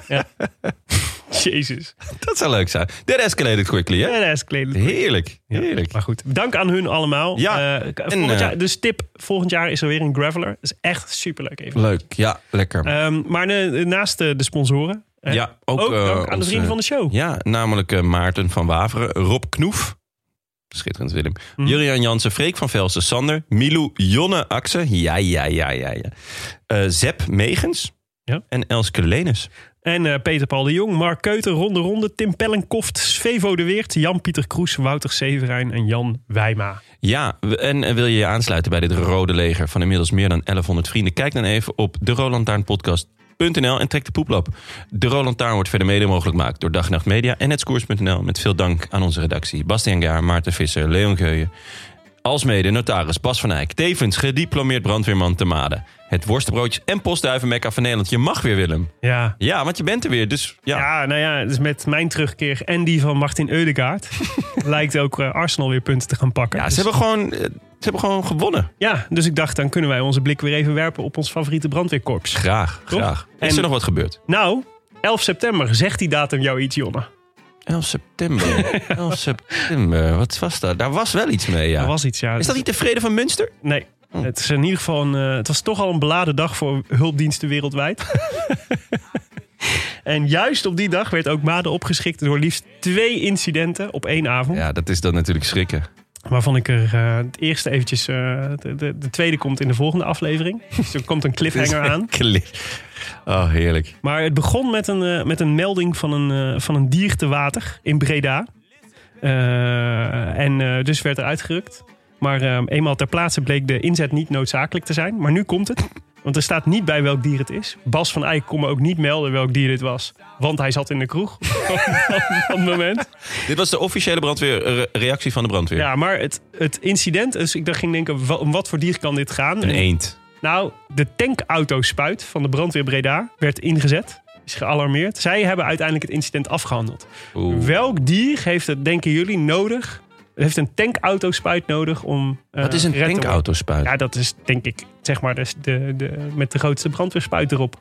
Jezus. dat zou leuk zijn. That escalated quickly, hè? Dat is kledend. Heerlijk. Ja, Heerlijk. Maar goed, dank aan hun allemaal. Ja, k- en, volgend eh, jaar, dus tip, volgend jaar is er weer een graveler. Dat is echt superleuk even. Leuk. Ja, lekker. Ehm, maar naast de, de sponsoren... ja, ook, ook, eh, dank aan de vrienden van de show. Ja, namelijk Maarten van Waveren, Rob Knoef. Schitterend, Willem. Hm. Jurian Jansen, Freek van Velsen, Sander. Milou Jonne Axen. Ja, ja, ja, ja, ja. Eh Zep Megens. Ja. En Elske Lenus. En eh, Peter Paul de Jong, Mark Keuter, Ronde Ronde, Tim Pellenkoft, Svevo de Weert, Jan-Pieter Kroes, Wouter Severijn en Jan Wijma. Ja, en eh, wil je je aansluiten bij dit Rode Leger van inmiddels meer dan 1100 vrienden? Kijk dan even op de Rolantaarnpodcast.nl en trek de poeplap. De Roland Taarn wordt verder mede mogelijk gemaakt door Dag en Nacht Media en Netskoers.nl. Met veel dank aan onze redactie. Bastiaan Gaar, Maarten Visser, Leon Geuyen. Alsmede notaris Bas van Eyck. Tevens gediplomeerd brandweerman te Maden. Het worstenbroodjes en postduivenmekka van Nederland. Je mag weer, Willem. Ja. Ja, want je bent er weer. Dus ja, Ja, nou ja, dus met mijn terugkeer en die van Martin Eudegaard lijkt ook eh, Arsenal weer punten te gaan pakken. ja ze, Dus- hebben gewoon, eh, ze hebben gewoon gewonnen. ja, dus ik dacht, dan kunnen wij onze blik weer even werpen op ons favoriete brandweerkorps. Graag, Toch? graag. Is En- er nog wat gebeurd? Nou, 11 september, zegt die datum jou iets, Jonne? 11 september. 11 september. Wat was dat? Daar was wel iets mee, ja. Er was iets, ja. Is dat niet de vrede van Münster? Nee. Het is in ieder geval een, eh, het was toch al een beladen dag voor hulpdiensten wereldwijd. En juist op die dag werd ook Made opgeschikt door liefst twee incidenten op één avond. Ja, dat is dan natuurlijk schrikken. Waarvan ik er eh, het eerste eventjes... eh, de, de, de tweede komt in de volgende aflevering. Dus er komt een cliffhanger aan. Oh, heerlijk. Maar het begon met een, eh, met een melding van een, van een dier te water in Breda. En dus werd er uitgerukt. Maar eh, eenmaal ter plaatse bleek de inzet niet noodzakelijk te zijn. Maar nu komt het. Want er staat niet bij welk dier het is. Bas van Eyck kon me ook niet melden welk dier dit was. Want hij zat in de kroeg op dat moment. Dit was de officiële brandweerreactie van de brandweer. Ja, maar het, het incident, dus ik dacht, ging denken, om wat voor dier kan dit gaan? Een En- eend. Nou, de tankauto-spuit van de brandweer Breda werd ingezet. Is gealarmeerd. Zij hebben uiteindelijk het incident afgehandeld. Oeh. Welk dier heeft het, denken jullie, nodig? Heeft een tankauto-spuit nodig om. eh, Wat is een tankauto-spuit? Ja, dat is denk ik, zeg maar, de, de, de, met de grootste brandweerspuit erop.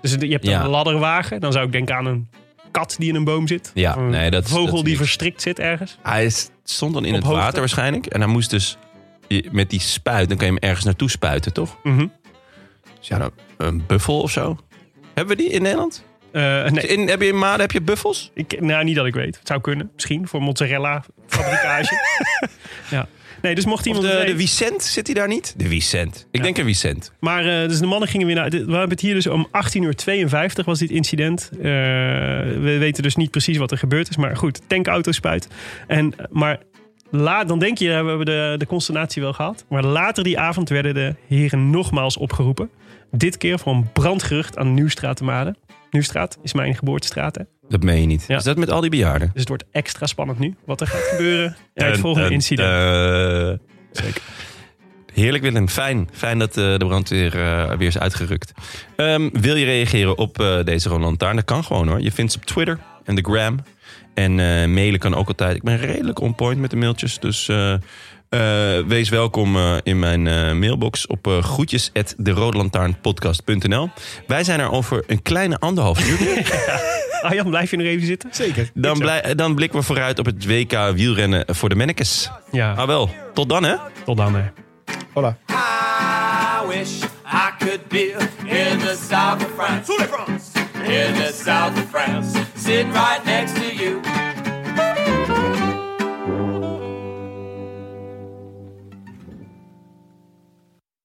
Dus je hebt Ja. een ladderwagen. Dan zou ik denken aan een kat die in een boom zit. Ja, een nee, dat is- vogel dat die verstrikt zit ergens. Hij is- stond dan in Op het hoogte. water waarschijnlijk. En hij moest dus met die spuit, dan kan je hem ergens naartoe spuiten, toch? Mhm. Dus ja, dan, een buffel of zo. Hebben we die in Nederland? Eh, nee, In, heb je in Maden heb je buffels? ik, nou, niet dat ik weet. Het zou kunnen. Misschien voor mozzarella fabrikage. ja. Nee, dus mocht Of iemand de, de Vicent, zit hij daar niet? De Vicent. Ik Ja. denk een Vicent. Maar eh, dus de mannen gingen weer naar. We hebben het hier dus om 18 uur 52 was dit incident. Eh, we weten dus niet precies wat er gebeurd is. Maar goed, tankauto spuit. En, maar la, dan denk je, we hebben de, de consternatie wel gehad. Maar later die avond werden de heren nogmaals opgeroepen. Dit keer voor een brandgerucht aan Nieuwstraat te Maden. Nieuwstraat is mijn geboortestraat. Hè? Dat meen je niet. Ja. Is dat met al die bejaarden? Dus het wordt extra spannend nu. Wat er gaat gebeuren bij het volgende incident. dun. Zeker. Heerlijk Willem, fijn. Fijn dat eh, de brandweer eh, weer is uitgerukt. Ehm, wil je reageren op eh, deze Roland Lantaarn? Dat kan gewoon hoor. Je vindt ze op Twitter en de Gram. En eh, mailen kan ook altijd. Ik ben redelijk on point met de mailtjes. Dus eh, eh, wees welkom eh, in mijn eh, mailbox op uh, groetjes Wij zijn er over een kleine anderhalf uur. Arjan, blijf je nog even zitten? Zeker. Dan, blij- dan blikken we vooruit op het WK wielrennen voor de mannekes. Ja, Ah wel, tot dan hè. tot dan. Hè. Voilà. I wish I could be in the south of France. In the south of France. Sitting right next to you.